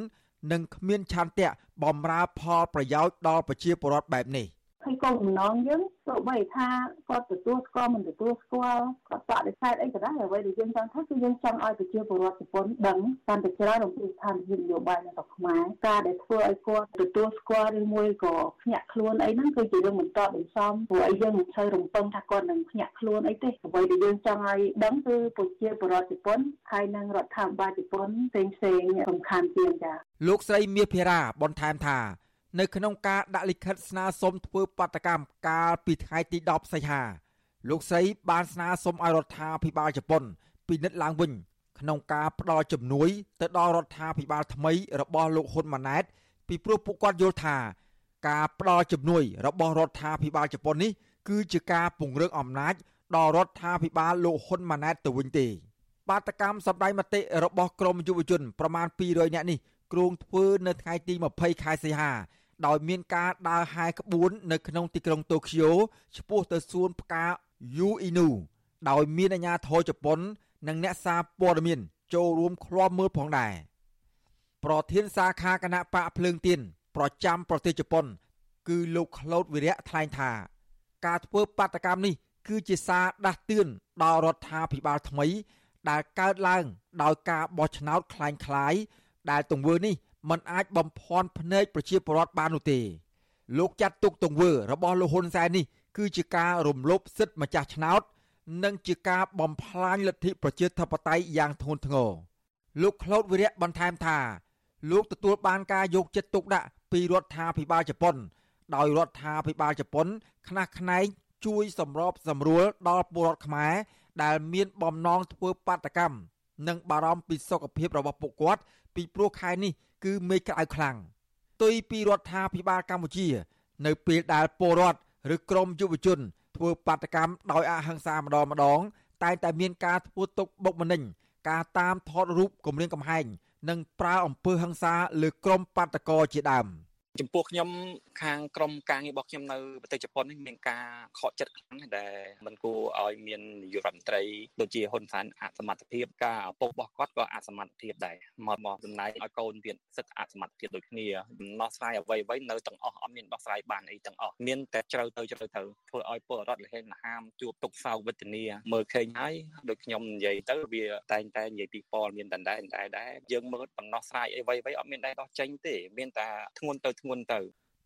Speaker 8: និងគ្មានឆន្ទៈបំរើផលប្រយោជន៍ដល់ប្រជាពលរដ្ឋបែបនេះ
Speaker 9: ហើយកូនកំណងយើងទោះបីថាគាត់ទទួលស្គាល់មិនទទួលស្គាល់គាត់បដិសេធអីក៏ដោយអ្វីដែលយើងចង់ថាគឺយើងចង់ឲ្យប្រជាពលរដ្ឋជប៉ុនដឹងកាន់តែច្រើនអំពីស្ថានភាពនយោបាយនៅស្រុកខ្មែរការដែលធ្វើឲ្យគាត់ទទួលស្គាល់ឬមួយក៏ភ្ញាក់ខ្លួនអីហ្នឹងគឺជារឿងមិនតបមិនសមព្រោះអីយើងមិនសូវរំពឹងថាគាត់នឹងភ្ញាក់ខ្លួនអីទេអ្វីដែលយើងចង់ឲ្យដឹងគឺប្រជាពលរដ្ឋជប៉ុនហើយនិងរដ្ឋាភិបាលជប៉ុនផ្សេងផ្សេងសំខាន់ជាងចា
Speaker 8: លោកស្រីមាសភិរាបន្ថែមថា នៅក្នុងការដាក់លិខិតស្នើសុំធ្វើបាតកម្មកាលពីថ្ងៃទី10សីហាលោកស្រីបានស្នើសុំឲ្យរដ្ឋាភិបាលជប៉ុនពិនិត្យឡើងវិញ ក្នុងការផ្ដល់ជំនួយ ទៅដល់រដ្ឋាភិបាលថ្មីរបស់លោកហ៊ុនម៉ាណែត ពីព្រោះពួកគាត់យល់ថា ការផ្ដល់ជំនួយ របស់រដ្ឋាភិបាលជប៉ុននេះគឺជាការពង្រឹងអំណាចដល់រដ្ឋាភិបាលលោកហ៊ុនម៉ាណែតទៅវិញទេបាតកម្មសម្ដែងមតិរបស់ក្រមយុវជនប្រមាណ200នាក់នេះគ្រោងធ្វើនៅថ្ងៃទី20ខែសីហា ដោយមានការដើរហែក្បួននៅក្នុងទីក្រុងតូក្យូឆ្ពោះទៅសួនផ្កាយូអ៊ីនូដោយមានអាជ្ញាធរជប៉ុន និងអ្នកសារព័ត៌មានចូលរួមឃ្លាំមើលផងដែរប្រធានសាខាគណៈបកភ្លើងទៀនប្រចាំប្រទេសជប៉ុន គឺលោកក្លូតវិរៈថ្លែងថា ការធ្វើបាតកម្មនេះគឺជាសារដាស់តឿនដល់រដ្ឋាភិបាលថ្មី ដែលកើតឡើងដោយការបោះឆ្នោតคล้ายៗដែលទង្វើនេះ มันអាចបំភាន់ភ្នែកប្រជាពលរដ្ឋបាននោះទេលោកចាត់ទុកទង្វើរបស់លោកហ៊ុនសែននេះគឺជាការរំលោភសិទ្ធិម្ចាស់ឆ្នោត និងជាការបំផ្លាញលទ្ធិប្រជាធិបតេយ្យយ៉ាងធ្ងន់ធ្ងរលោកក្លូតវិរៈបន្ថែមថាលោកទទួលបានការយកចិត្តទុកដាក់ពីរដ្ឋាភិបាលជប៉ុន ដោយរដ្ឋាភិបាលជប៉ុនខ្នះខ្នែងជួយសម្របសម្រួលដល់ពលរដ្ឋខ្មែរដែលមានបំណងធ្វើបាតកម្មនិងបារម្ភពីសុខភាពរបស់ពួកគាត់ពីព្រោះខែនេះ គឺមេឃក្តៅខ្លាំងផ្ទុយពីរដ្ឋាភិបាលកម្ពុជា នៅពេលដែលពលរដ្ឋឬក្រមយុវជន ធ្វើបាតកម្មដោយអហិង្សាម្ដងម្ដង តែងតែមានការធ្វើទុកបុកម្នេញការតាមថតរូបគម្រាមកំហែង និងប្រើអំពើហិង្សាលើក្រុមបាតកោជាដើម។
Speaker 10: ចំពោះខ្ញុំខាងក្រមការងាររបស់ខ្ញុំនៅប្រទេសជប៉ុននេះមានការខកចិត្តខ្លាំងដែលមិនគួរឲ្យមាននាយករដ្ឋមន្ត្រីដូចជាហ៊ុនសែនអសមត្ថភាពការឪពុករបស់គាត់ក៏អសមត្ថភាពដែរមកមកតំណែងឲ្យកូនទៀតសិទ្ធិអសមត្ថភាពដូចគ្នាដំណោះស្រាយអ្វីអ្វីនៅទាំងអស់អត់មានដោះស្រាយបានអីទាំងអស់មានតែជ្រៅទៅជ្រៅទៅធ្វើឲ្យពលរដ្ឋលហេងលហាមជួបទុកសោកវេទនាមើលឃើញហើយដូចខ្ញុំនិយាយទៅវាតែងតែនិយាយពីពលមានដណ្ដែដែរដែរយើងមើលដំណោះស្រាយអ្វីអ្វីអត់មានដែរដោះចេញទេមានតែធ្ងន់ទៅធ្ងន់ទៅ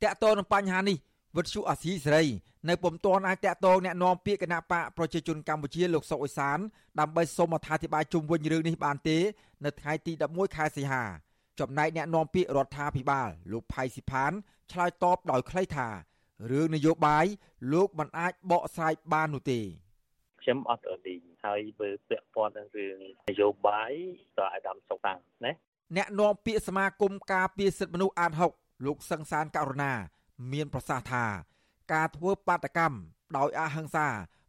Speaker 8: តកតងនឹងបញ្ហានេះវិទ្យុអាស៊ីសេរីនៅពុំទាន់អាចតកតងแนะនាំពាក្យគណៈបកប្រជាជនកម្ពុជាលោកសុកអេសានដើម្បីសូមអត្ថាធិប្បាយជុំវិញរឿងនេះបានទេនៅថ្ងៃទី11ខែសីហាចំណែកអ្នកនាំពាក្យរដ្ឋាភិបាលលោកផៃស៊ីផានឆ្លើយតបដោយខ្លីថារឿងនយោបាយលោកមិនអាចបកស្រាយបាននោះទេ
Speaker 11: ខ្ញុំអត់រលីងហើយបើពាក់ព័ន្ធនឹងរឿងនយោបាយតើអាដាមសុកតាំងណា
Speaker 8: អ្នកនាំពាក្យសមាគមការពារសិទ្ធិមនុស្សអាត6 លោកសង្សានករណា មានប្រសាសន៍ថា ការធ្វើបាតកម្មដោយអហិង្សា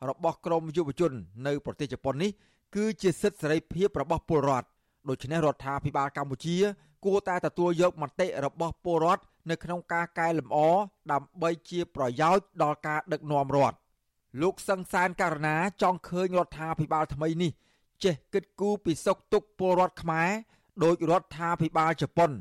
Speaker 8: របស់ក្រមយុវជន នៅប្រទេសជប៉ុននេះគឺជាសិទ្ធិសេរីភាពរបស់ពលរដ្ឋដូច្នេះរដ្ឋាភិបាលកម្ពុជា គួរតែទទួលយកមតិរបស់ពលរដ្ឋនៅក្នុងការកែលម្អដើម្បីជាប្រយោជន៍ដល់ការដឹកនាំរដ្ឋលោកសង្សានករណាចង់ឃើញរដ្ឋាភិបាលថ្មីនេះ ចេះគិតគូរពីសុខទុក្ខពលរដ្ឋខ្មែរដោយរដ្ឋាភិបាលជប៉ុន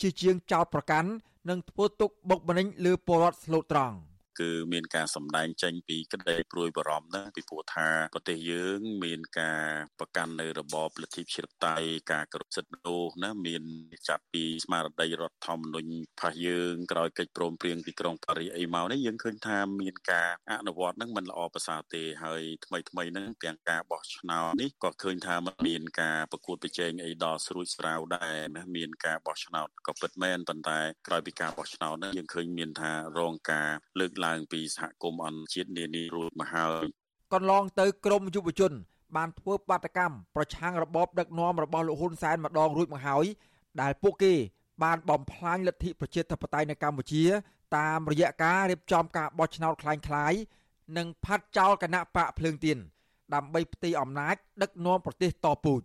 Speaker 8: ជាជាងចោតប្រកាន់ និងធ្វើទុកបុកម្នេញលើពលរដ្ឋស្លូតត្រង់។
Speaker 12: គឺមានការសម្ដែងចេញពីក្តីព្រួយបារម្ភហ្នឹងពីព្រោះថាប្រទេសយើង មានការប្រកាន់នៅរបបលទ្ធិប្រជាធិបតេយ្យការគោរពសិទ្ធិមនុស្សណាមានចាប់ពីស្មារតីរដ្ឋធម្មនុញ្ញផាសយើងក្រោយកិច្ចព្រមព្រៀងទីក្រុងប៉ារីសអីមកនេះយើងឃើញថាមានការអនុវត្តហ្នឹងមិនល្អប្រសើរទេហើយថ្មីថ្មីហ្នឹងទាំងការបោះឆ្នោតនេះក៏ឃើញថាมันមានការប្រកួតប្រជែងអីដល់ស្រួចស្រាវដែរណាមានការបោះឆ្នោតក៏ពិតមែនប៉ុន្តែក្រោយពីការបោះឆ្នោតហ្នឹងយើងឃើញមានថារងការលើកឡើងពីសហគមន៍អន្តរជាតិនានារួចមកហើ
Speaker 8: យកន្លងទៅក្រមយុវជន បានធ្វើបាតកម្មប្រឆាំងរបបដឹកនាំរបស់លោកហ៊ុនសែនម្ដងរួចមកហើយដែលពួកគេបានបំផ្លាញលទ្ធិប្រជាធិបតេយ្យនៅកម្ពុជា តាមរយៈការរៀបចំការបោះឆ្នោតคล้ายៗនិងផាត់ចោលគណៈបកភ្លើងទៀនដើម្បីផ្ទៃអំណាចដឹកនាំប្រទេសតពូជ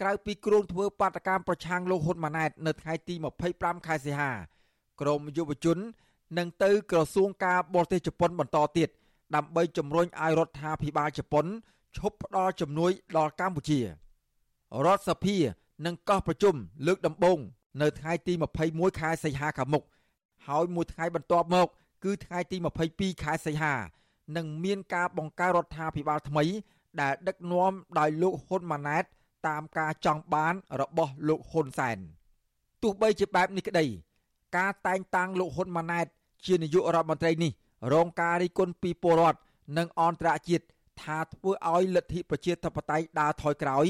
Speaker 8: ក្រៅពីគ្រោងធ្វើបាតកម្មប្រឆាំងលោកហ៊ុនម៉ាណែតនៅថ្ងៃទី25ខែសីហាក្រមយុវជន នឹងទៅក្រសួងការបរទេសជប៉ុនបន្តទៀតដើម្បីជំរុញឲ្យរដ្ឋាភិបាលជប៉ុនឈប់ផ្ដល់ជំនួយដល់កម្ពុជារដ្ឋសភានឹងកោះប្រជុំលើកដំបូងនៅថ្ងៃទី21ខែសីហាខាងមុខហើយមួយថ្ងៃបន្ទាប់មក គឺថ្ងៃទី22ខែសីហានឹងមានការបង្កើតរដ្ឋាភិបាលថ្មី ដែលដឹកនាំដោយលោកហ៊ុនម៉ាណែត តាមការចង់បានរបស់លោកហ៊ុនសែនទោះបីជាបែបនេះក្តី ការតែងតាំងលោកហ៊ុនម៉ាណែត ជានាយករដ្ឋមន្ត្រីនេះរងការរិះគន់ពីពលរដ្ឋនិងអន្តរជាតិថាធ្វើឲ្យលទ្ធិប្រជាធិបតេយ្យដើរថយក្រោយ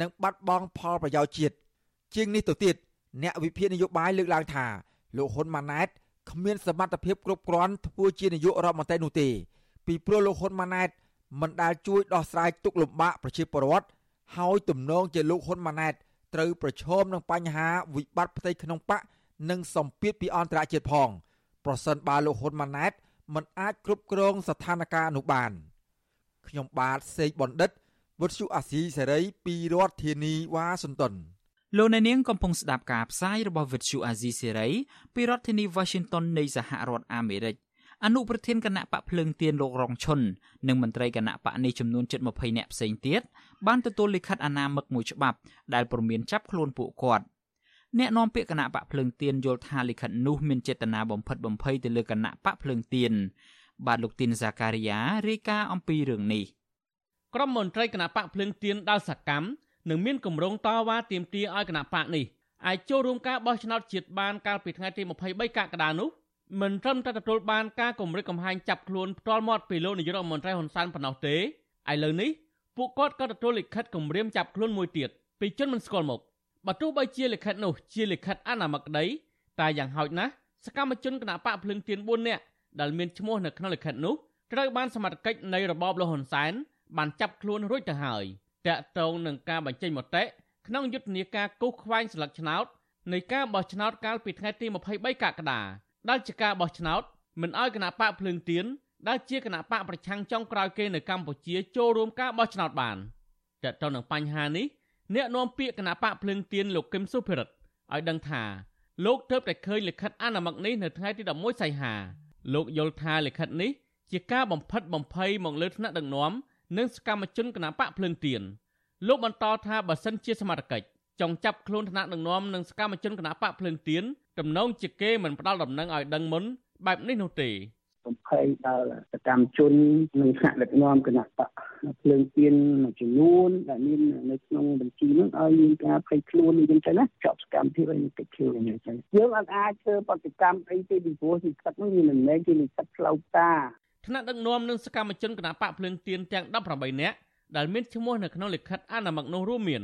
Speaker 8: និងបាត់បង់ផលប្រយោជន៍ជាតិជាងនេះទៅទៀតអ្នកវិភាគនយោបាយលើកឡើងថាលោកហ៊ុនម៉ាណែតគ្មានសមត្ថភាពគ្រប់គ្រាន់ធ្វើជានាយករដ្ឋមន្ត្រីនោះទេពីព្រោះលោកហ៊ុនម៉ាណែតមិនដែលជួយដោះស្រាយទុក្ខលំបាកប្រជាពលរដ្ឋហើយទំនងជាលោកហ៊ុនម៉ាណែតត្រូវប្រឈមនឹងបញ្ហាវិបត្តិផ្ទៃក្នុងបកនិងសម្ពាធពីអន្តរជាតិផង ប្រសិនបើលោកហ៊ុនម៉ាណែតមិនអាចគ្រប់គ្រងស្ថានភាពនោះបានខ្ញុំបាទសេកបណ្ឌិតវុទ្ធុអាស៊ីសេរីពីរដ្ឋធានីវ៉ាស៊ីនតោន
Speaker 1: លោកអ្នកនាងកំពុងស្ដាប់ការផ្សាយរបស់វិទ្យុអាស៊ីសេរីពីរដ្ឋធានី Washington នៃសហរដ្ឋអាមេរិកអនុប្រធានគណៈបកភ្លើងទៀនលោករងឈុននិងមន្ត្រីគណៈបកនេះចំនួន720នាក់ផ្សេងទៀតបានទទួលលិខិតអនាមិកមួយច្បាប់ដែលព្រមានចាប់ខ្លួនពួកគាត់ អ្នកនាំពាក្យគណៈបកភ្លើងទៀនយល់ថាលិខិតនោះមានចេតនាបំផិតបំភ័យទៅលើគណៈបកភ្លើងទៀនបាទលោកទីនសាការីយ៉ារាយការណ៍អំពីរឿងនេះ
Speaker 13: ក្រុមមន្ត្រីគណៈបកភ្លើងទៀនដល់សកម្មនឹងមានគម្រោងតវ៉ាទាមទារឲ្យគណៈបកនេះអាចចូលរួមការបោះឆ្នោតជាតិបានកាលពីថ្ងៃទី23កក្កដានោះមិនត្រឹមតែទទួលបានការគម្រិតកំហែងចាប់ខ្លួនផ្ទាល់មាត់ពីលោកនាយករដ្ឋមន្ត្រីហ៊ុនសែនប៉ុណ្ណោះទេឥឡូវនេះពួកគាត់ក៏ទទួលលិខិតគម្រាមចាប់ខ្លួនមួយទៀតពីជនមិនស្គាល់មុខ បើទោះបីជាលិខិតនោះជាលិខិតអនាមិកក្តីតែយ៉ាងហោចណាស់សកម្មជនគណបកភ្លឹងទៀន4នាក់ដែលមានឈ្មោះនៅក្នុងលិខិតនោះត្រូវបានសមត្ថកិច្ចនៃរបបលហ៊ុនសែនបានចាប់ខ្លួនរួចទៅហើយតាក់ទងនឹងការបញ្ចេញមតិក្នុងយុទ្ធនាការគូសខ្វែងស្លឹកឆ្នោតនៃការបោះឆ្នោតកាលពីថ្ងៃទី23កក្កដាដែលជាការបោះឆ្នោតមិនអោយគណៈបកភ្លើងទៀនដែលជាគណៈបកប្រឆាំងចុងក្រោយគេនៅកម្ពុជាចូលរួមការបោះឆ្នោតបានតើតើនឹងបញ្ហានេះ អ្នកនាំពាក្យគណៈបកភ្លើងទៀនលោកគឹមសុភិរិទ្ធឲ្យដឹងថាលោកទើបតែឃើញលិខិតអនុម័តនេះនៅថ្ងៃទី11សីហាលោកយល់ថាលិខិតនេះជាការបំផិតបំភ័យមកលើថ្នាក់ដឹកនាំនិងសកម្មជនគណៈបកភ្លើងទៀនលោកបន្តថាបើសិនជាសមត្ថកិច្ចចង់ចាប់ខ្លួនថ្នាក់ដឹកនាំនិងសកម្មជនគណៈបកភ្លើងទៀនទំនងជាគេមិនផ្ដាល់ដំណឹងឲ្យដឹងមុនបែបនេះនោះទេ
Speaker 14: បំភ័យដល់សកម្មជននិងថ្នាក់ដឹកនាំគណៈបកភ្លើងទៀនមួយចំនួនដែលមាននៅក្នុងបញ្ជីនោះឲ្យមានការភ័យខ្លួនអញ្ចឹងទៅណាជាប់សកម្មភាពឲ្យតិចខ្លួនអញ្ចឹងយើងអត់អាចធ្វើបដកម្មអីទេពីព្រោះលិខិតនោះវាមិនមែនជាលិខិតផ្លូវការ
Speaker 13: ថ្នាក់ដឹកនាំនិងសកម្មជនគណៈបកភ្លើងទៀនទាំង18នាក់ដែលមានឈ្មោះនៅក្នុងលិខិតអនុម័តនោះរួមមាន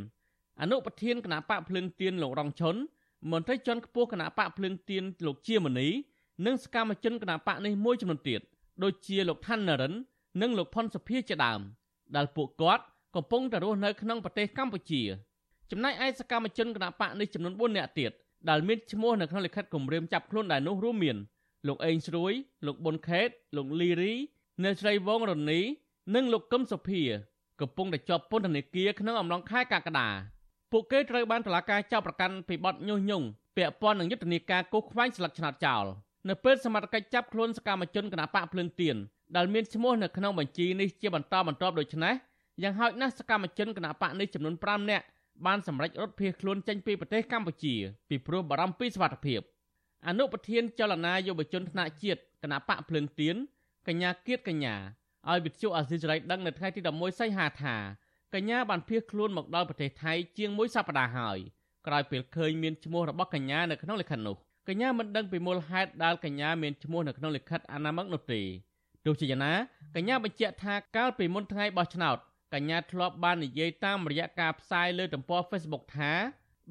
Speaker 13: អនុប្រធានគណៈបកភ្លើងទៀនលោករងឈុនមន្ត្រីជាន់ខ្ពស់គណៈបកភ្លើងទៀនលោកជាមនី និងសកម្មជនគណៈបកនេះមួយចំនួនទៀតដូចជាលោកឋាននរិន និងលោកផុនសុភាជាដើមដែលពួកគាត់កំពុងតែរស់នៅក្នុងប្រទេសកម្ពុជា ចំណែកឯសកម្មជនគណៈបកនេះចំនួន4នាក់ទៀតដែលមានឈ្មោះនៅក្នុងលិខិតគម្រាមចាប់ខ្លួនដែរនោះរួមមានលោកអេងស្រួយលោកប៊ុនខេតលោកលីរីអ្នកស្រីវងរនី និងលោកកឹមសុភាកំពុងតែជាប់ពន្ធនាគារក្នុងអំឡុងខែកក្កដាពួកគេត្រូវបានតុលាការចោទប្រកាន់ពីបទញុះញង់ពាក់ព័ន្ធនឹងយុទ្ធនាការកូសខ្វែងស្លឹកឆ្នោតចោល នៅពេលសមត្ថកិច្ចចាប់ខ្លួនសកម្មជនគណបកភ្លើងទៀនដែលមានឈ្មោះនៅក្នុងបញ្ជីនេះជាបន្តបន្ទាប់ដូច្នេះយ៉ាងហោចណាស់សកម្មជនគណបកនេះចំនួន5នាក់បានសម្រេចរត់ភៀសខ្លួនចេញពីប្រទេសកម្ពុជាពីព្រោះបារម្ភពីសុវត្ថិភាពអនុប្រធានចលនាយុវជនថ្នាក់ជាតិគណបកភ្លើងទៀនកញ្ញាគៀតកញ្ញាឲ្យវិទ្យុអាស៊ីសេរីដឹងនៅថ្ងៃទី11សីហាថាកញ្ញាបានភៀសខ្លួនមកដល់ប្រទេសថៃជាងមួយសប្តាហ៍ហើយក្រោយពេលឃើញមានឈ្មោះរបស់កញ្ញានៅក្នុងលិខិតនោះ កញ្ញាមិនដឹងពីមូលហេតុដែលកញ្ញាមានឈ្មោះនៅក្នុងលិខិតអនាមិកនោះទេទោះជាយ៉ាងណាកញ្ញាបញ្ជាក់ថាកាលពីមុនថ្ងៃបោះឆ្នោតកញ្ញាធ្លាប់បាននិយាយតាមរយៈការផ្សាយលើទំព័រ Facebook ថា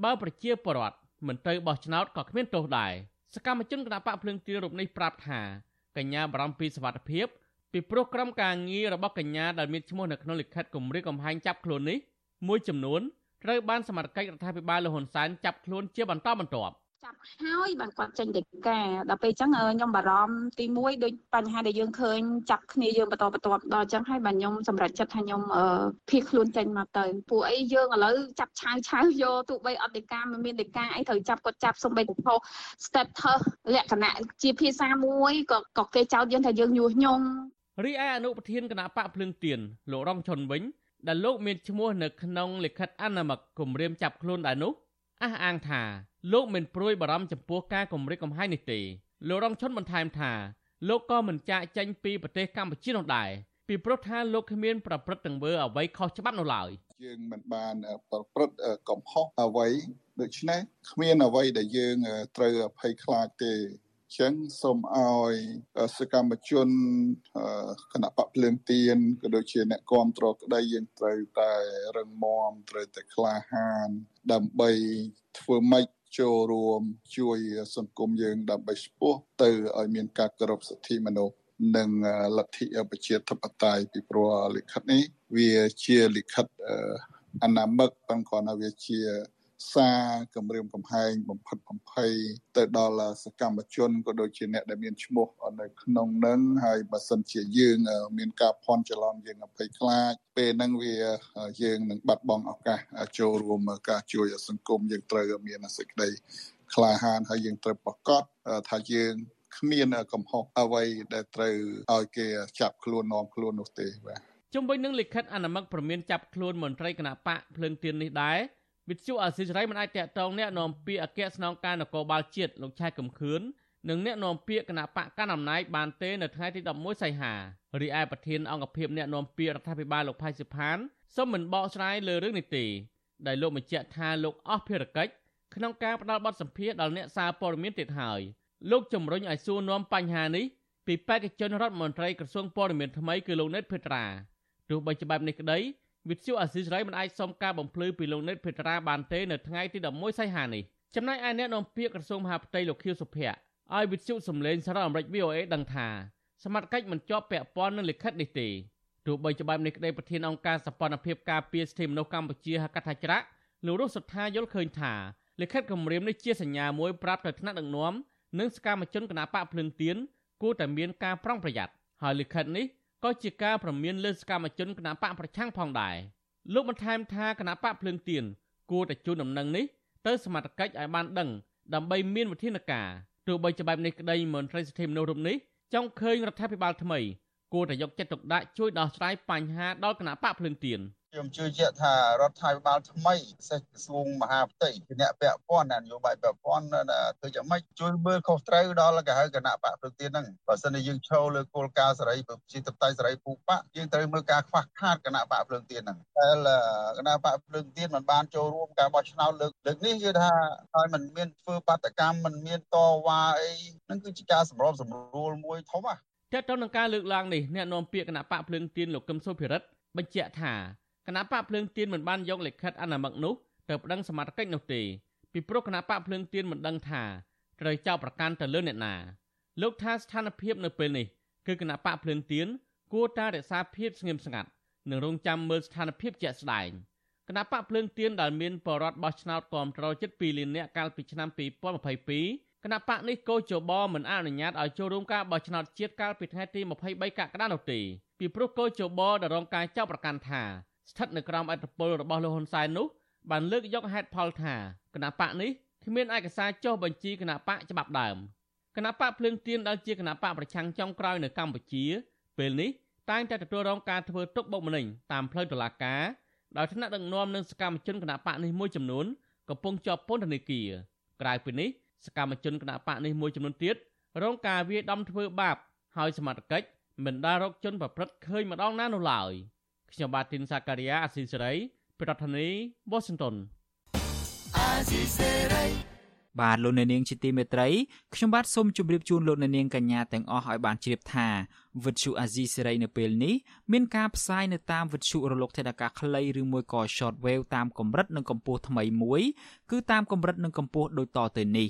Speaker 13: បើប្រជាពលរដ្ឋមិនទៅបោះឆ្នោតក៏គ្មានទោសដែរសកម្មជនគណបកភ្លើងទៀនរូបនេះប្រាប់ថាកញ្ញាបារម្ភពីសុវត្ថិភាពពីព្រោះក្រុមការងាររបស់កញ្ញាដែលមានឈ្មោះនៅក្នុងលិខិតគម្រាមកំហែងចាប់ខ្លួននេះមួយចំនួនត្រូវបានសមត្ថកិច្ចរដ្ឋាភិបាលលហ៊ុនសែនចាប់ខ្លួនជាបន្តបន្ទាប់
Speaker 15: ចាប់ហើយបានគាត់ចេញដីកាដល់ពេលអញ្ចឹងខ្ញុំបារម្ភទី1ដូចបញ្ហាដែលយើងឃើញចាប់គ្នាយើងបន្តបន្ទាប់ដល់អញ្ចឹងហើយបាទខ្ញុំសម្រេចចិត្តថាខ្ញុំភៀសខ្លួនចេញមកទៅពួកអីយើងឥឡូវចាប់ឆាវឆាវយកទោះបីអត់ដីកាមិនមានដីកាអីត្រូវចាប់គាត់ចាប់សំបីទៅផុស status លក្ខណៈជាភាសាមួយក៏ក៏គេចោទយើងថាយើងញុះញង់
Speaker 13: រីឯអនុប្រធានគណៈបកភ្លឹងទៀនលោករងឈុនវិញដែលលោកមានឈ្មោះនៅក្នុងលិខិតអនុម័តគម្រាមចាប់ខ្លួនដែរនោះអះអាងថា លោកមិនព្រួយបារម្ភចំពោះការគម្រាមកំហែងនេះទេលោករងឈុនបន្ថែមថាលោកក៏មិនចាកចេញពីប្រទេសកម្ពុជានោះដែរពីព្រោះថាលោកគ្មានប្រព្រឹត្តទង្វើអ្វីខុសច្បាប់នោះឡើយ
Speaker 16: យើងមិនបានប្រព្រឹត្តកំហុសអ្វីដូច្នេះគ្មានអ្វីដែលយើងត្រូវអភ័យខ្លាចទេចឹងសូមឲ្យសកម្មជនគណៈបកភ្លើងទៀនក៏ដូចជាអ្នកគ្រប់គ្រងក្តីយើងត្រូវតែរឹងមាំត្រូវតែក្លាហានដើម្បីធ្វើម៉េច ចូលរួមជួយសង្គមយើងដើម្បីស្ពោះទៅឲ្យមានការគោរពសិទ្ធិមនុស្សនិងលទ្ធិប្រជាធិបតេយ្យពីព្រោះលិខិតនេះវាជាលិខិតអនាមិកប៉ុន្តែគ្រាន់តែវាជា សារគម្រាមកំហែងបំផិតបំភ័យទៅដល់សកម្មជនក៏ដូចជាអ្នកដែលមានឈ្មោះនៅក្នុងនឹងហើយបើសិនជាយើង មានការភ័ន្តច្រឡំយើងអភ័យខ្លាចពេលហ្នឹងវាយើងនឹងបាត់បង់ឱកាសចូលរួមការជួយសង្គមយើងត្រូវមានសេចក្តីក្លាហានហើយយើងត្រូវប្រកាសថាយើងគ្មានកំហុសអ្វីដែលត្រូវឲ្យគេចាប់ខ្លួននាំខ្លួននោះទេបាទ
Speaker 13: ជុំវិញនឹងលិខិតអនុម័តព្រមានចាប់ខ្លួនមន្ត្រីគណៈបកភ្លើងទៀននេះដែរ វិទ្យុអាស៊ីសេរីមិនអាចតាក់ទងអ្នកនាំពាក្យអគ្គស្នងការនគរបាលជាតិលោកឆៃកំខឿននិងអ្នកនាំពាក្យគណៈបកកណ្ដាលអំណាចបានទេនៅថ្ងៃទី11សីហារីឯប្រធានអង្គភិបអ្នកនាំពាក្យរដ្ឋាភិបាលលោកផៃសិផានសូមមិនបកស្រាយលើរឿងនេះទេដែលលោកបញ្ជាក់ថាលោកអស់ភារកិច្ចក្នុងការផ្ដល់បទសម្ភាសន៍ដល់អ្នកសារព័ត៌មានទៀតហើយលោកជំរុញឲ្យសួរនាំបញ្ហានេះពីបេក្ខជនរដ្ឋមន្ត្រីក្រសួងព័ត៌មានថ្មីគឺលោកណេតភេត្រាទោះបីជាបែបនេះក្តី វិទ្យុអាស៊ីសេរីមិនអាចសុំការបំភ្លឺពីលោកណេតភេត្រាបានទេនៅថ្ងៃទី11សីហានេះចំណែកឯអ្នកនាំពាក្យក្រសួងមហាផ្ទៃលោកខៀវសុភ័ក្រឲ្យវិទ្យុសំឡេងសារអាមេរិក VOA ដឹងថាសមត្ថកិច្ចមិនជាប់ពាក់ព័ន្ធនឹងលិខិតនេះទេទោះបីជាបែបនេះក្តីប្រធានអង្គការសម្ព័ន្ធភាពការពារសិទ្ធិមនុស្សកម្ពុជាហកថាច្រាក់លោករស់សុថាយល់ឃើញថាលិខិតគម្រាមនេះជាសញ្ញាមួយប្រាប់ទៅថ្នាក់ដឹកនាំនិងសកម្មជនគណបកភ្លឹងទៀនគួរតែមានការប្រុងប្រយ័ត្នហើយលិខិតនេះ ក៏ជាការប្រមានលើសកម្មជនគណបកប្រឆាំងផងដែរលោកបន្ថែមថាគណៈបកភ្លើងទៀនគួរតែជូនដំណឹងនេះទៅសមត្ថកិច្ចឲ្យបានដឹងដើម្បីមានវិធានការទោះបីជាបែបនេះក្តីមន្ត្រីសិទ្ធិមនុស្សរូបនេះចង់ឃើញរដ្ឋាភិបាលថ្មីគួរតែយកចិត្តទុកដាក់ជួយដោះស្រាយបញ្ហាដល់គណៈបកភ្លើងទៀន។
Speaker 17: ខ្ញុំជឿជាក់ថារដ្ឋាភិបាលថ្មីសេះក្រសួងមហាផ្ទៃជាអ្នកពាក់ព័ន្ធនយោបាយពាក់ព័ន្ធធ្វើយ៉ាងម៉េចជួយមើលខុសត្រូវដល់គេហៅគណៈបកព្រឹកទៀនហ្នឹងបើសិនជាយើងឈរលើគោលការណ៍សេរីប្រជាធិបតេយ្យសេរីពូបកយើងត្រូវមើលការខ្វះខាតគណៈបកព្រឹកទៀនហ្នឹងតែគណៈបកព្រឹកទៀនមិនបានចូលរួមការបោះឆ្នោតលើកលើកនេះគឺថាឲ្យมันមានធ្វើបាតកម្មมันមានតវ៉ាអីហ្នឹងគឺជាការសម្របសម្រួលមួយធំណា
Speaker 13: តើតើនឹងការលើកឡើងនេះអ្នកនាំពាក្យគណៈបកភ្លើងទៀនលោកកឹមសុភិរិទ្ធបញ្ជាក់ថា គណៈបកភ្លើងទៀនមិនបានយកលិខិតអនុម័តនោះទៅប្តឹងសមត្ថកិច្ចនោះទេពីព្រោះគណៈបកភ្លើងទៀនមិនដឹងថាត្រូវចោទប្រកាន់ទៅលើអ្នកណាលោកថាស្ថានភាពនៅពេលនេះគឺគណៈបកភ្លើងទៀនគួរតែរក្សាភាពស្ងៀមស្ងាត់និងរងចាំមើលស្ថានភាពជាក់ស្ដែងគណៈបកភ្លើងទៀនដែលមានបរិវត្តបោះឆ្នោតគាំទ្រជិត2លាននាក់កាលពីឆ្នាំ2022គណៈបកនេះកោជបមិនអនុញ្ញាតឲ្យចូលរួមការបោះឆ្នោតជាតិកាលពីថ្ងៃទី23កក្កដានោះទេពីព្រោះកោជបដែលរងការចោទប្រកាន់ថា ស្ថិតនៅក្រោមអធិបតេយ្យរបស់លោកហ៊ុនសែននោះបានលើកយកហេតុផលថាគណៈបកនេះគ្មានឯកសារចុះបញ្ជីគណៈបកច្បាប់ដើមគណៈបកភ្លើងទៀនដែលជាគណៈបកប្រឆាំងចុងក្រោយនៅកម្ពុជា ពេលនេះតែងតែទទួលរងការធ្វើទុកបុកម្នេញតាមផ្លូវតុលាការដោយថ្នាក់ដឹកនាំនិងសកម្មជនគណៈបកនេះមួយចំនួនកំពុងជាប់ពន្ធនាគារក្រៅពីនេះសកម្មជនគណៈបកនេះមួយចំនួនទៀតរងការវាយដំធ្វើបាប ហើយសមត្ថកិច្ចមិនដារកជនប្រព្រឹត្តឃើញម្ដងណានោះឡើយ។ ខ្ញុំបាទទីនសាការីយ៉ាអាស៊ីសេរីប្រធានាធិបតី Washington អាស៊ីសេ
Speaker 1: រីបាទលោកអ្នកនាងជាទីមេត្រីខ្ញុំបាទសូមជម្រាបជូនលោកអ្នកនាងកញ្ញាទាំងអស់ឲ្យបានជ្រាបថាវិទ្យុអាស៊ីសេរីនៅពេលនេះមានការផ្សាយនៅតាមវិទ្យុរលកថេដាកាខ្លីឬមួយក៏ short wave តាមកម្រិតនិងកម្ពស់ថ្មីមួយគឺតាមកម្រិតនិងកម្ពស់ដូចតទៅនេះ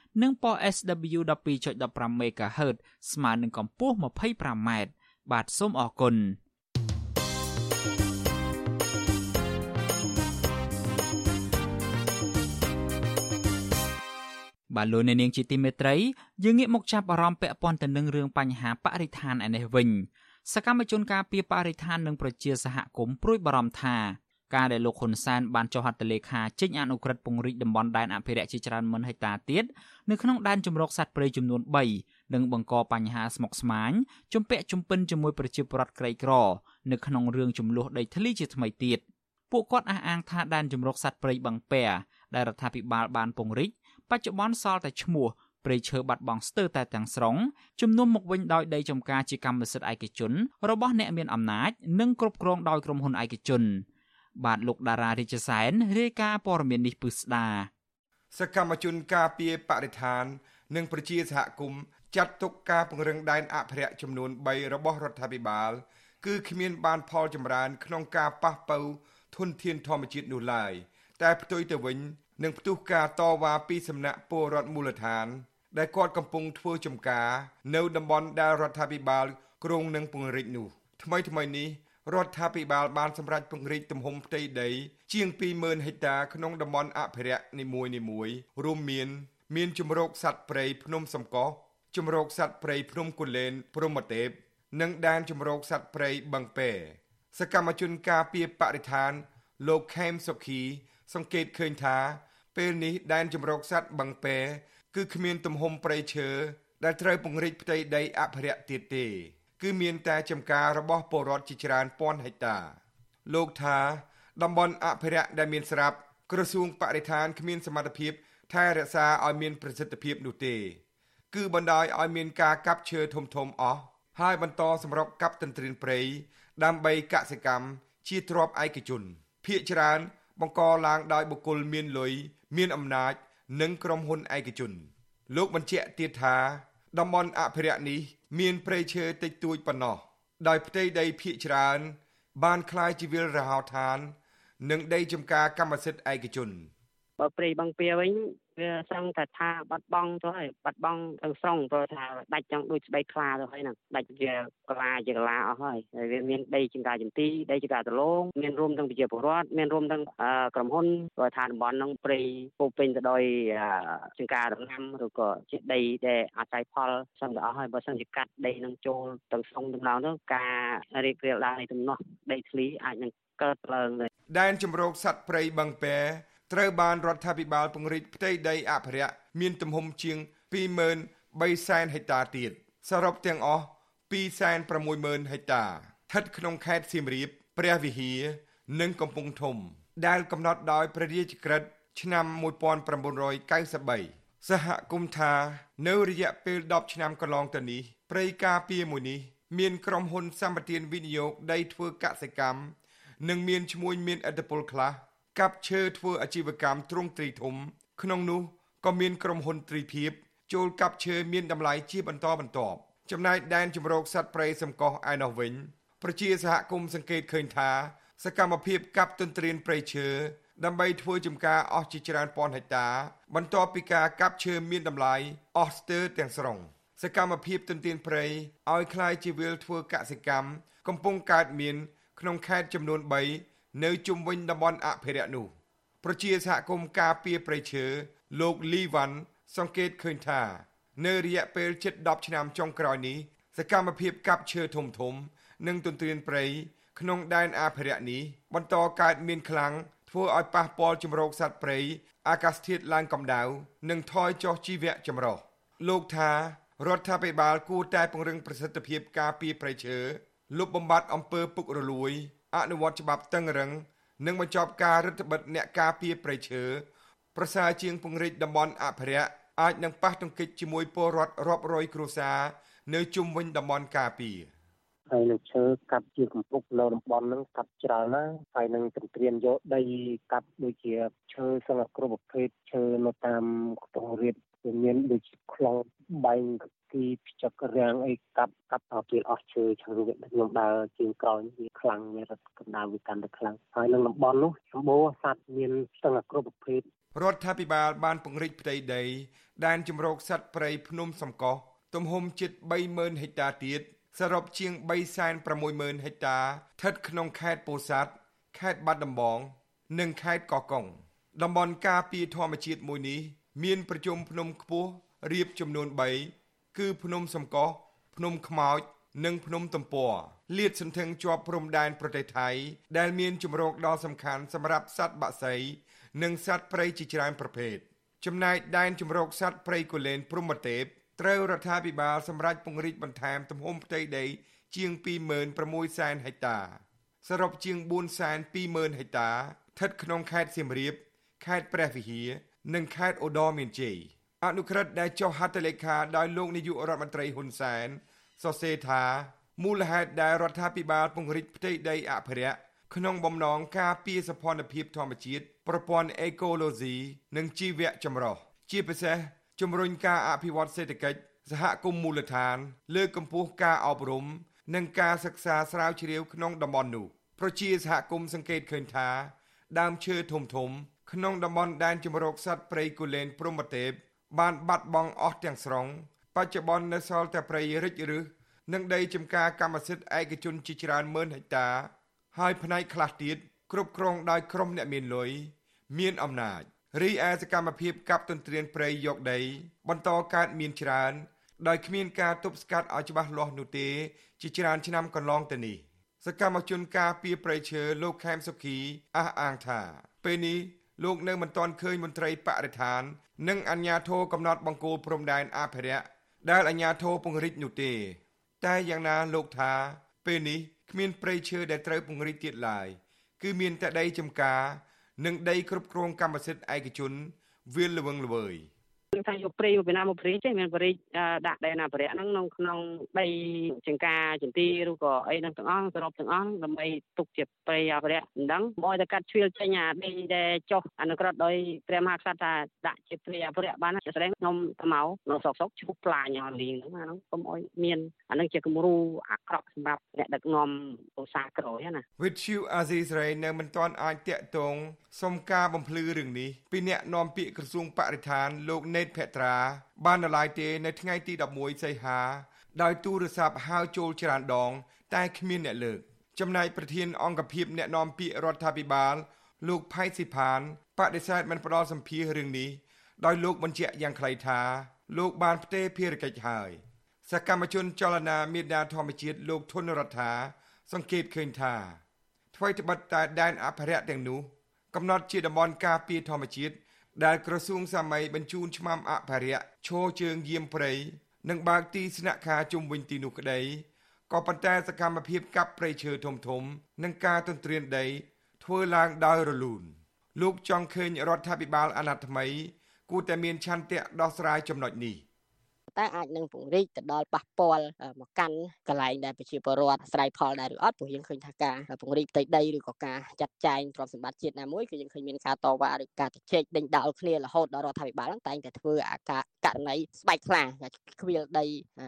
Speaker 1: និងប៉ុស SW 12.15 MHz ស្មើនឹងកម្ពស់ 25m បាទសូមអរគុណបាទលោកអ្នកនាងជាទីមេត្រីយើងងាកមកចាប់អារម្មណ៍ពាក់ព័ន្ធទៅនឹងរឿងបញ្ហាបរិស្ថានឯនេះវិញសកម្មជនការពារបរិស្ថាននិងប្រជាសហគមន៍ព្រួយបារម្ភថា ការដែលលោកហ៊ុនសែនបានចុះហត្ថលេខាចេញអនុក្រឹត្យពង្រីកតំបន់ដែនអភិរក្សជាច្រើនម៉ឺនហិកតាទៀតនៅក្នុងដែនជម្រកសត្វព្រៃចំនួន3និងបង្កបញ្ហាស្មុគស្មាញជំពាក់ជំពិនជាមួយប្រជាពលរដ្ឋក្រីក្រនៅក្នុងរឿងចំនួនដីធ្លីជាថ្មីទៀតពួកគាត់អះអាងថាដែនជម្រកសត្វព្រៃបឹងពែដែលរដ្ឋាភិបាលបានពង្រីកបច្ចុប្បន្នសល់តែឈ្មោះព្រៃឈើបាត់បង់ស្ទើរតែទាំងស្រុងជំនុំមកវិញដោយដីចម្ការជាកម្មសិទ្ធិឯកជនរបស់អ្នកមានអំណាចនិងគ្រប់គ្រងដោយក្រុមហ៊ុនឯកជន បាទលោកតារារាជសែនរាយការណ៍ព័ត៌មាននេះពឹស្ដា
Speaker 18: សកម្មជនការពារបរិស្ថាន និងប្រជាសហគមន៍ចាត់ទុកការពង្រឹងដែនអភិរក្សចំនួន3របស់រដ្ឋាភិបាល គឺគ្មានបានផលចម្រើន ក្នុងការប៉ះប៉ូវធនធានធម្មជាតិនោះឡើយតែផ្ទុយទៅវិញនឹងផ្ទុះការតវ៉ាពីសំណាក់ពលរដ្ឋមូលដ្ឋាន ដែលគាត់កំពុងធ្វើចំការ នៅតំបន់ដែលរដ្ឋាភិបាលគ្រងនឹងពង្រីកនោះថ្មីថ្មីនេះ រដ្ឋាភិបាលបានសម្រេចពង្រីកទំហំផ្ទៃដី ជាង20000ហិកតាក្នុងតំបន់អភិរក្សនីមួយៗរួមមាន មានជំរកសត្វព្រៃភ្នំសំកោះជំរកសត្វព្រៃភ្នំគូលែនព្រហ្មទេពនិងដែនជំរកសត្វព្រៃបឹងពែសកម្មជនការពារបរិស្ថាន លោកខេមសុខីសង្កេតឃើញថា ពេលនេះដែនជំរកសត្វបឹងពែគឺគ្មានទំហំព្រៃឈើដែលត្រូវពង្រីកផ្ទៃដីអភិរក្សទៀតទេ គឺមានតែចំការរបស់ពលរដ្ឋជាច្រើនពាន់ហិកតា លោកថាតំបន់អភិរក្សដែលមានស្រាប់ក្រសួងបរិស្ថានគ្មានសមត្ថភាពថែរក្សាឲ្យមានប្រសិទ្ធភាពនោះទេ គឺបណ្ដោយឲ្យមានការកាប់ឈើធំធំអស់ហើយបន្តសម្រុកកាប់ទន្ទ្រានព្រៃដើម្បីកសិកម្មជាទ្រព្យឯកជនភ ieck ច្រើនបង្កឡើងដោយបុគ្គលមានលុយមានអំណាច និងក្រុមហ៊ុនឯកជន លោកបញ្ជាក់ទៀតថាតំបន់អភិរក្សនេះ មានព្រៃឈើតិចតួចប៉ុណ្ណោះដោយផ្ទៃដីភ ieck ច្រើន បានคล้ายជាវិលរហោឋាន និងដីចំការកម្មសិទ្ធិឯកជន
Speaker 19: បើព្រៃបឹងពៀវិញវាសឹងតែថាបាត់បង់ទៅហើយបាត់បង់ទាំងស្រុងព្រោះថាដាច់ចង់ដូចស្បែកខ្លាទៅហើយហ្នឹងដាច់ជាកលាជាកលាអស់ហើយហើយវាមានដីចង្ការចន្ទីដីចង្ការដលងមានរួមទាំងប្រជាពលរដ្ឋមានរួមទាំងក្រុមហ៊ុនព្រោះថាតំបន់ហ្នឹងព្រៃពោពេញទៅដោយចង្ការដំណាំឬក៏ជាដីដែលអាស្រ័យផលសឹងតែអស់ហើយបើសិនជាកាត់ដីនឹងចូលទាំងស្រុងដំណងទៅការរីករាលដាលនៃទំនាស់ដីធ្លីអាចនឹងកើតឡើង
Speaker 18: ដែនជំរកសត្វព្រៃបឹងពែ ត្រូវបានរដ្ឋាភិបាលពង្រីកផ្ទៃដីអភិរក្សមានទំហំជាង23សែនហិកតាទៀតសរុបទាំងអស់260,000ហិកតាស្ថិតក្នុងខេត្តសៀមរាប ព្រះវិហារនិងកំពង់ធំ ដែលកំណត់ដោយព្រះរាជក្រឹត្យឆ្នាំ1993សហគមន៍ថានៅរយៈពេល10ឆ្នាំកន្លងទៅនេះព្រៃការពារមួយនេះមានក្រុមហ៊ុនសម្បត្តិវិនិយោគដីធ្វើកសិកម្មនិងមានឈ្មួញមានឥទ្ធិពលខ្លះ កាប់ឈើធ្វើអាជីវកម្មទ្រង់ទ្រីធំ ក្នុងនោះក៏មានក្រុមហ៊ុនទ្រីភិបចូលកាប់ឈើមានតម្លៃជាបន្តបន្ទាប់ចំណែកដែនជំរកសត្វព្រៃសំកោះឯណោះវិញប្រជាសហគមន៍សង្កេតឃើញថា សកម្មភាពកាប់ទន្ទ្រានព្រៃឈើដើម្បីធ្វើចំការអស់ជាច្រើនពាន់ហិកតា បន្ទាប់ពីការកាប់ឈើមានតម្លៃអស់ស្ទើរទាំងស្រុងសកម្មភាពទន្ទ្រានព្រៃឲ្យคล้ายជាវិលធ្វើកសិកម្មកំពុងកើតមានក្នុងខេត្តចំនួន3 នៅជុំវិញតំបន់អភិរក្សនោះប្រជាសហគមន៍ការពារព្រៃឈើលោកលីវ៉ាន់សង្កេតឃើញថា នៅរយៈពេលជិត10ឆ្នាំចុងក្រោយនេះសកម្មភាពកាប់ឈើធំធំ និងទន្ទ្រានព្រៃក្នុងដែនអភិរក្សនេះបន្តកើតមានខ្លាំងធ្វើឲ្យប៉ះពាល់ជំរកសត្វព្រៃអាកាសធាតុឡើងកម្ដៅនិងថយចុះជីវៈចម្រុះលោកថារដ្ឋាភិបាលគួរតែពង្រឹងប្រសិទ្ធភាពការពារព្រៃឈើលុបបំបាត់អំពើពុករលួយ អនុវត្តច្បាប់តឹងរឹងនិងបញ្ចប់ការរដ្ឋបិទអ្នកការពារព្រៃឈើប្រសើរជាងពង្រីកតំបន់អភិរក្សអាចនឹងប៉ះទង្គិចជាមួយពលរដ្ឋរាប់រយគ្រួសារនៅជុំវិញតំបន់ការពារ
Speaker 19: ហើយនឹងឈើកាប់ជាកំពុកនៅតំបន់ហ្នឹងកាប់ច្រើនណាស់ហើយនឹងទន្ទ្រានយកដីកាប់ដូចជាឈើសង្កគ្រប់ប្រភេទឈើនៅតាមខ្ទង់រៀបវាមានដូចជាខ្លងបែង ទីផ្ចឹករាំងអីកាប់កាប់ដល់ពេលអស់ឈើឆាំងវាខ្ញុំដើរជាងក្រោយវាខ្លាំងវារត់កម្ដៅវាកាន់តែខ្លាំងហើយនឹងតំបន់នោះសម្បូរសត្វមានស្ទឹងគ្រប់ប្រភេទ
Speaker 18: រដ្ឋាភិបាលបានពង្រីកផ្ទៃដីដែនជំរកសត្វព្រៃភ្នំសំកោះទំហំជិត30000ហិកតាទៀតសរុបជាង360,000ហិកតាស្ថិតក្នុងខេត្តពោធិ៍សាត់ខេត្តបាត់ដំបង និងខេត្តកោះកុងតំបន់ការពារធម្មជាតិមួយនេះមានប្រជុំភ្នំខ្ពស់រៀបចំនួន3 គឺភ្នំសំកោះភ្នំខ្មោចនិងភ្នំទំព័រលាតសន្ធឹងជាប់ព្រំដែនប្រទេសថៃ ដែលមានជំរកដ៏សំខាន់សម្រាប់សត្វបក្សី និងសត្វព្រៃជាច្រើនប្រភេទចំណែកដែនជំរកសត្វព្រៃកូលែនព្រំប្រទេសត្រូវរដ្ឋាភិបាលសម្រេចពង្រីកបន្ថែមទំហំផ្ទៃដី ជាង26សែនហិកតាសរុបជាង4សែន20,000ហិកតាស្ថិតក្នុងខេត្តសៀមរាបខេត្តព្រះវិហារនិងខេត្តឧត្តរមានជ័យ អនុក្រឹត្យដែលចុះហត្ថលេខាដោយលោកនាយករដ្ឋមន្ត្រីហ៊ុនសែនសរសេរថាមូលហេតុដែលរដ្ឋាភិបាលពង្រីកផ្ទៃដីអភិរក្សក្នុងបំណងការពារសភនភាពធម្មជាតិប្រព័ន្ធអេកូឡូស៊ីនិងជីវៈចម្រុះជាពិសេសជំរុញការអភិវឌ្ឍសេដ្ឋកិច្ចសហគមន៍មូលដ្ឋាន លើកកម្ពស់ការអប់រំ និងការសិក្សាស្រាវជ្រាវក្នុងតំបន់នោះប្រជាសហគមន៍សង្កេតឃើញថាដើមឈើធំធំ ក្នុងតំបន់ដែនជម្រកសត្វព្រៃគូលែនព្រហ្មទេព បានបាត់បង់អស់ទាំងស្រុងបច្ចុប្បន្ននៅសល់តែព្រៃរិចរឹសនិងដីចម្ការកម្មសិទ្ធិឯកជនជាច្រើនម៉ឺនហិកតា ហើយផ្នែកខ្លះទៀតគ្រប់គ្រងដោយក្រុមអ្នកមានលុយមានអំណាចរីឯសកម្មភាពកាប់ទន្ទ្រានព្រៃយកដី បន្តកើតមានច្រើន ដោយគ្មានការទប់ស្កាត់ឲ្យច្បាស់លាស់នោះទេជាច្រើនឆ្នាំកន្លងទៅនេះសកម្មជនការពីប្រៃឈើលោកខេមសុខីអះអាងថាពេលនេះ លោកនៅមិនទាន់ឃើញមន្ត្រីបរិស្ថាន និងអាជ្ញាធរកំណត់បង្គោលព្រំដែនអភិរក្សដែលអាជ្ញាធរពង្រីកនោះទេ តែយ៉ាងណាលោកថា ពេលនេះគ្មានព្រៃឈើដែលត្រូវពង្រីកទៀតឡើយគឺមានតែដីចម្ការ និងដីគ្រប់គ្រងកម្មសិទ្ធិឯកជនវាលល្វឹងល្វើយ។
Speaker 19: គឺថាយកព្រៃមកពីណាមកព្រៃចេះមានព្រៃដាក់ដែនអភិរក្សហ្នឹងក្នុងក្នុងដីចង្ការចន្ទីឬក៏អីហ្នឹងទាំងអស់សរុបទាំងអស់ដើម្បីទុកជាព្រៃអភិរក្សមិនដឹងមកតែកាត់ជ្រៀលចេញអាដីដែលចុះអនុក្រឹត្យដោយព្រះមហាក្សត្រថាដាក់ជាព្រៃអភិរក្សបានជាស្ដែងខ្ញុំទៅមកនៅស្រុកស្រុកឈប់ផ្លាញអស់លីងហ្នឹងអាហ្នឹងកុំអោយមានអាហ្នឹងជាគំរូអាក្រក់សម្រាប់អ្នកដឹកនាំឧស្សាហ៍ក្រោយណា
Speaker 18: With you Aziz Ray នៅមិនទាន់អាចតាក់ទងសុំការបំភ្លឺរឿងនេះពីអ្នកនាំពាក្យក្រសួងបរិស្ថានលោកណេតភត្រា បាននៅឡើយទេនៅថ្ងៃទី11សីហា ដោយទូរស័ព្ទហៅចូលច្រើនដង តែគ្មានអ្នកលើក ចំណែកប្រធានអង្គភិបអ្នកនាំពាក្យរដ្ឋាភិបាល លោកផៃស៊ីផានបដិសេធមិនផ្ដល់សម្ភាររឿងនេះដោយលោកបញ្ជាក់យ៉ាងខ្លីថាលោកបានផ្ទេរភារកិច្ចហើយសកម្មជនចលនាមេដាធម្មជាតិលោកធនរដ្ឋាសង្កេតឃើញថាថ្មីត្បិតតែដែនអភិរក្សទាំងនោះ កំណត់ជាតំបន់ការពារធម្មជាតិ ដែលក្រសួងសាម័យបញ្ជូនឆ្មាំអភិរក្សឈរជើងយាមព្រៃនិងបើកទីស្នាក់ការជុំវិញទីនោះក្តីក៏ប៉ុន្តែសកម្មភាពកាប់ព្រៃឈើធំធំ និងការទន្ទ្រានដី ធ្វើឡើងដោយរលូន លោកចង់ឃើញរដ្ឋាភិបាលអាណត្តិថ្មី គួរតែមានឆន្ទៈដោះស្រាយចំណុចនេះ
Speaker 19: តែអាចនឹងពង្រីកទៅដល់ប៉ះពាល់មកកាន់កន្លែងដែលប្រជាពលរដ្ឋស្រ័យផលដែរឬអត់ព្រោះយើងឃើញថាការពង្រីកផ្ទៃដីឬក៏ការចាត់ចែងទ្រព្យសម្បត្តិជាតិណាមួយគឺយើងឃើញមានការតវ៉ាឬការជជែកដេញដោលគ្នារហូតដល់រដ្ឋាភិបាលតែងតែធ្វើអាការករណីស្បែកខ្លាខ្វៀលដី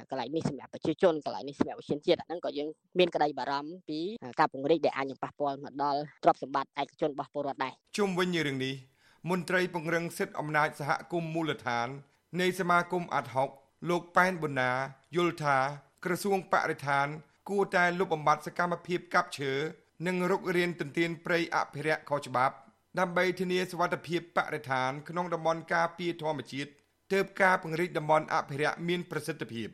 Speaker 19: កន្លែងនេះសម្រាប់ប្រជាជនកន្លែងនេះសម្រាប់វិជាជាតិអាហ្នឹងក៏យើងមានក្តីបារម្ភពីការពង្រីកដែលអាចនឹងប៉ះពាល់មកដល់ទ្រព្យសម្បត្តិឯកជនរបស់ពលរដ្ឋដែរ
Speaker 18: ជុំវិញរឿងនេះមន្ត្រីពង្រឹងសិទ្ធិអំណាចសហគមន៍មូលដ្ឋាននៃសមាគមអាត់ហុក លោកប៉ែនប៊ុនណាយល់ថាក្រសួងបរិស្ថាន គួរតែលុបបំបាត់សកម្មភាពកាប់ឈើនិងរុករានទន្ទ្រានព្រៃអភិរក្សខុសច្បាប់ដើម្បីធានាសុវត្ថិភាពបរិស្ថានក្នុងតំបន់ការពារធម្មជាតិទើបការពង្រីកតំបន់អភិរក្សមានប្រសិទ្ធភាព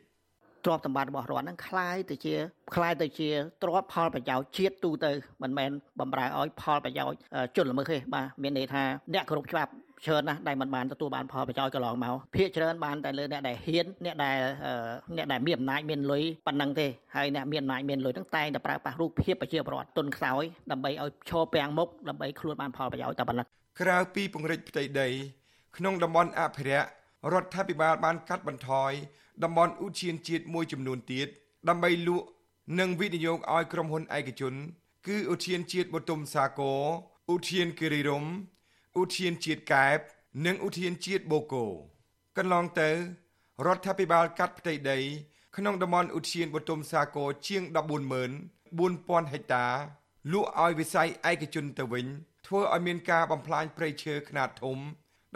Speaker 20: ទ្រព្យសម្បត្តិរបស់រដ្ឋហ្នឹងคล้ายទៅជាคล้ายទៅជាទ្រព្យផលប្រយោជន៍ជាតិទូទៅមិនមែនបំរើឲ្យផលប្រយោជន៍ជនល្មើសទេបាទមានន័យថាអ្នកគ្រប់ច្បាប់ ច្រើនណាស់ដែលមិនបានទទួលបានផលប្រយោជន៍កន្លងមកភាគច្រើនបានតែលើអ្នកដែលហ៊ានអ្នកដែលអ្នកដែលមានអំណាចមានលុយប៉ុណ្ណឹងទេហើយអ្នកមានអំណាចមានលុយហ្នឹងតែងតែប្រើប្រាស់រូបភាពប្រជាពលរដ្ឋទុនខ្សោយដើម្បីឲ្យឈរពាំងមុខដើម្បីខ្លួនបានផលប្រយោជន៍តែប៉ុណ្ណឹង
Speaker 18: ក្រៅពីពង្រីកផ្ទៃដី ក្នុងតំបន់អភិរក្សរដ្ឋាភិបាលបានកាត់បន្ថយតំបន់ឧទ្យានជាតិមួយចំនួនទៀតដើម្បីលក់និងវិនិយោគឲ្យក្រុមហ៊ុនឯកជន គឺឧទ្យានជាតិបទុមសាគរឧទ្យានគិរីរម្យ ឧទ្យានជាតិកែប និងឧទ្យានជាតិបូកូកន្លងទៅរដ្ឋាភិបាលកាត់ផ្ទៃដី ក្នុងតំបន់ឧទ្យានបទុមសាគរជាង144,000ហិកតាលក់ឲ្យវិស័យឯកជនទៅវិញ ធ្វើឲ្យមានការបំផ្លាញព្រៃឈើខ្នាតធំ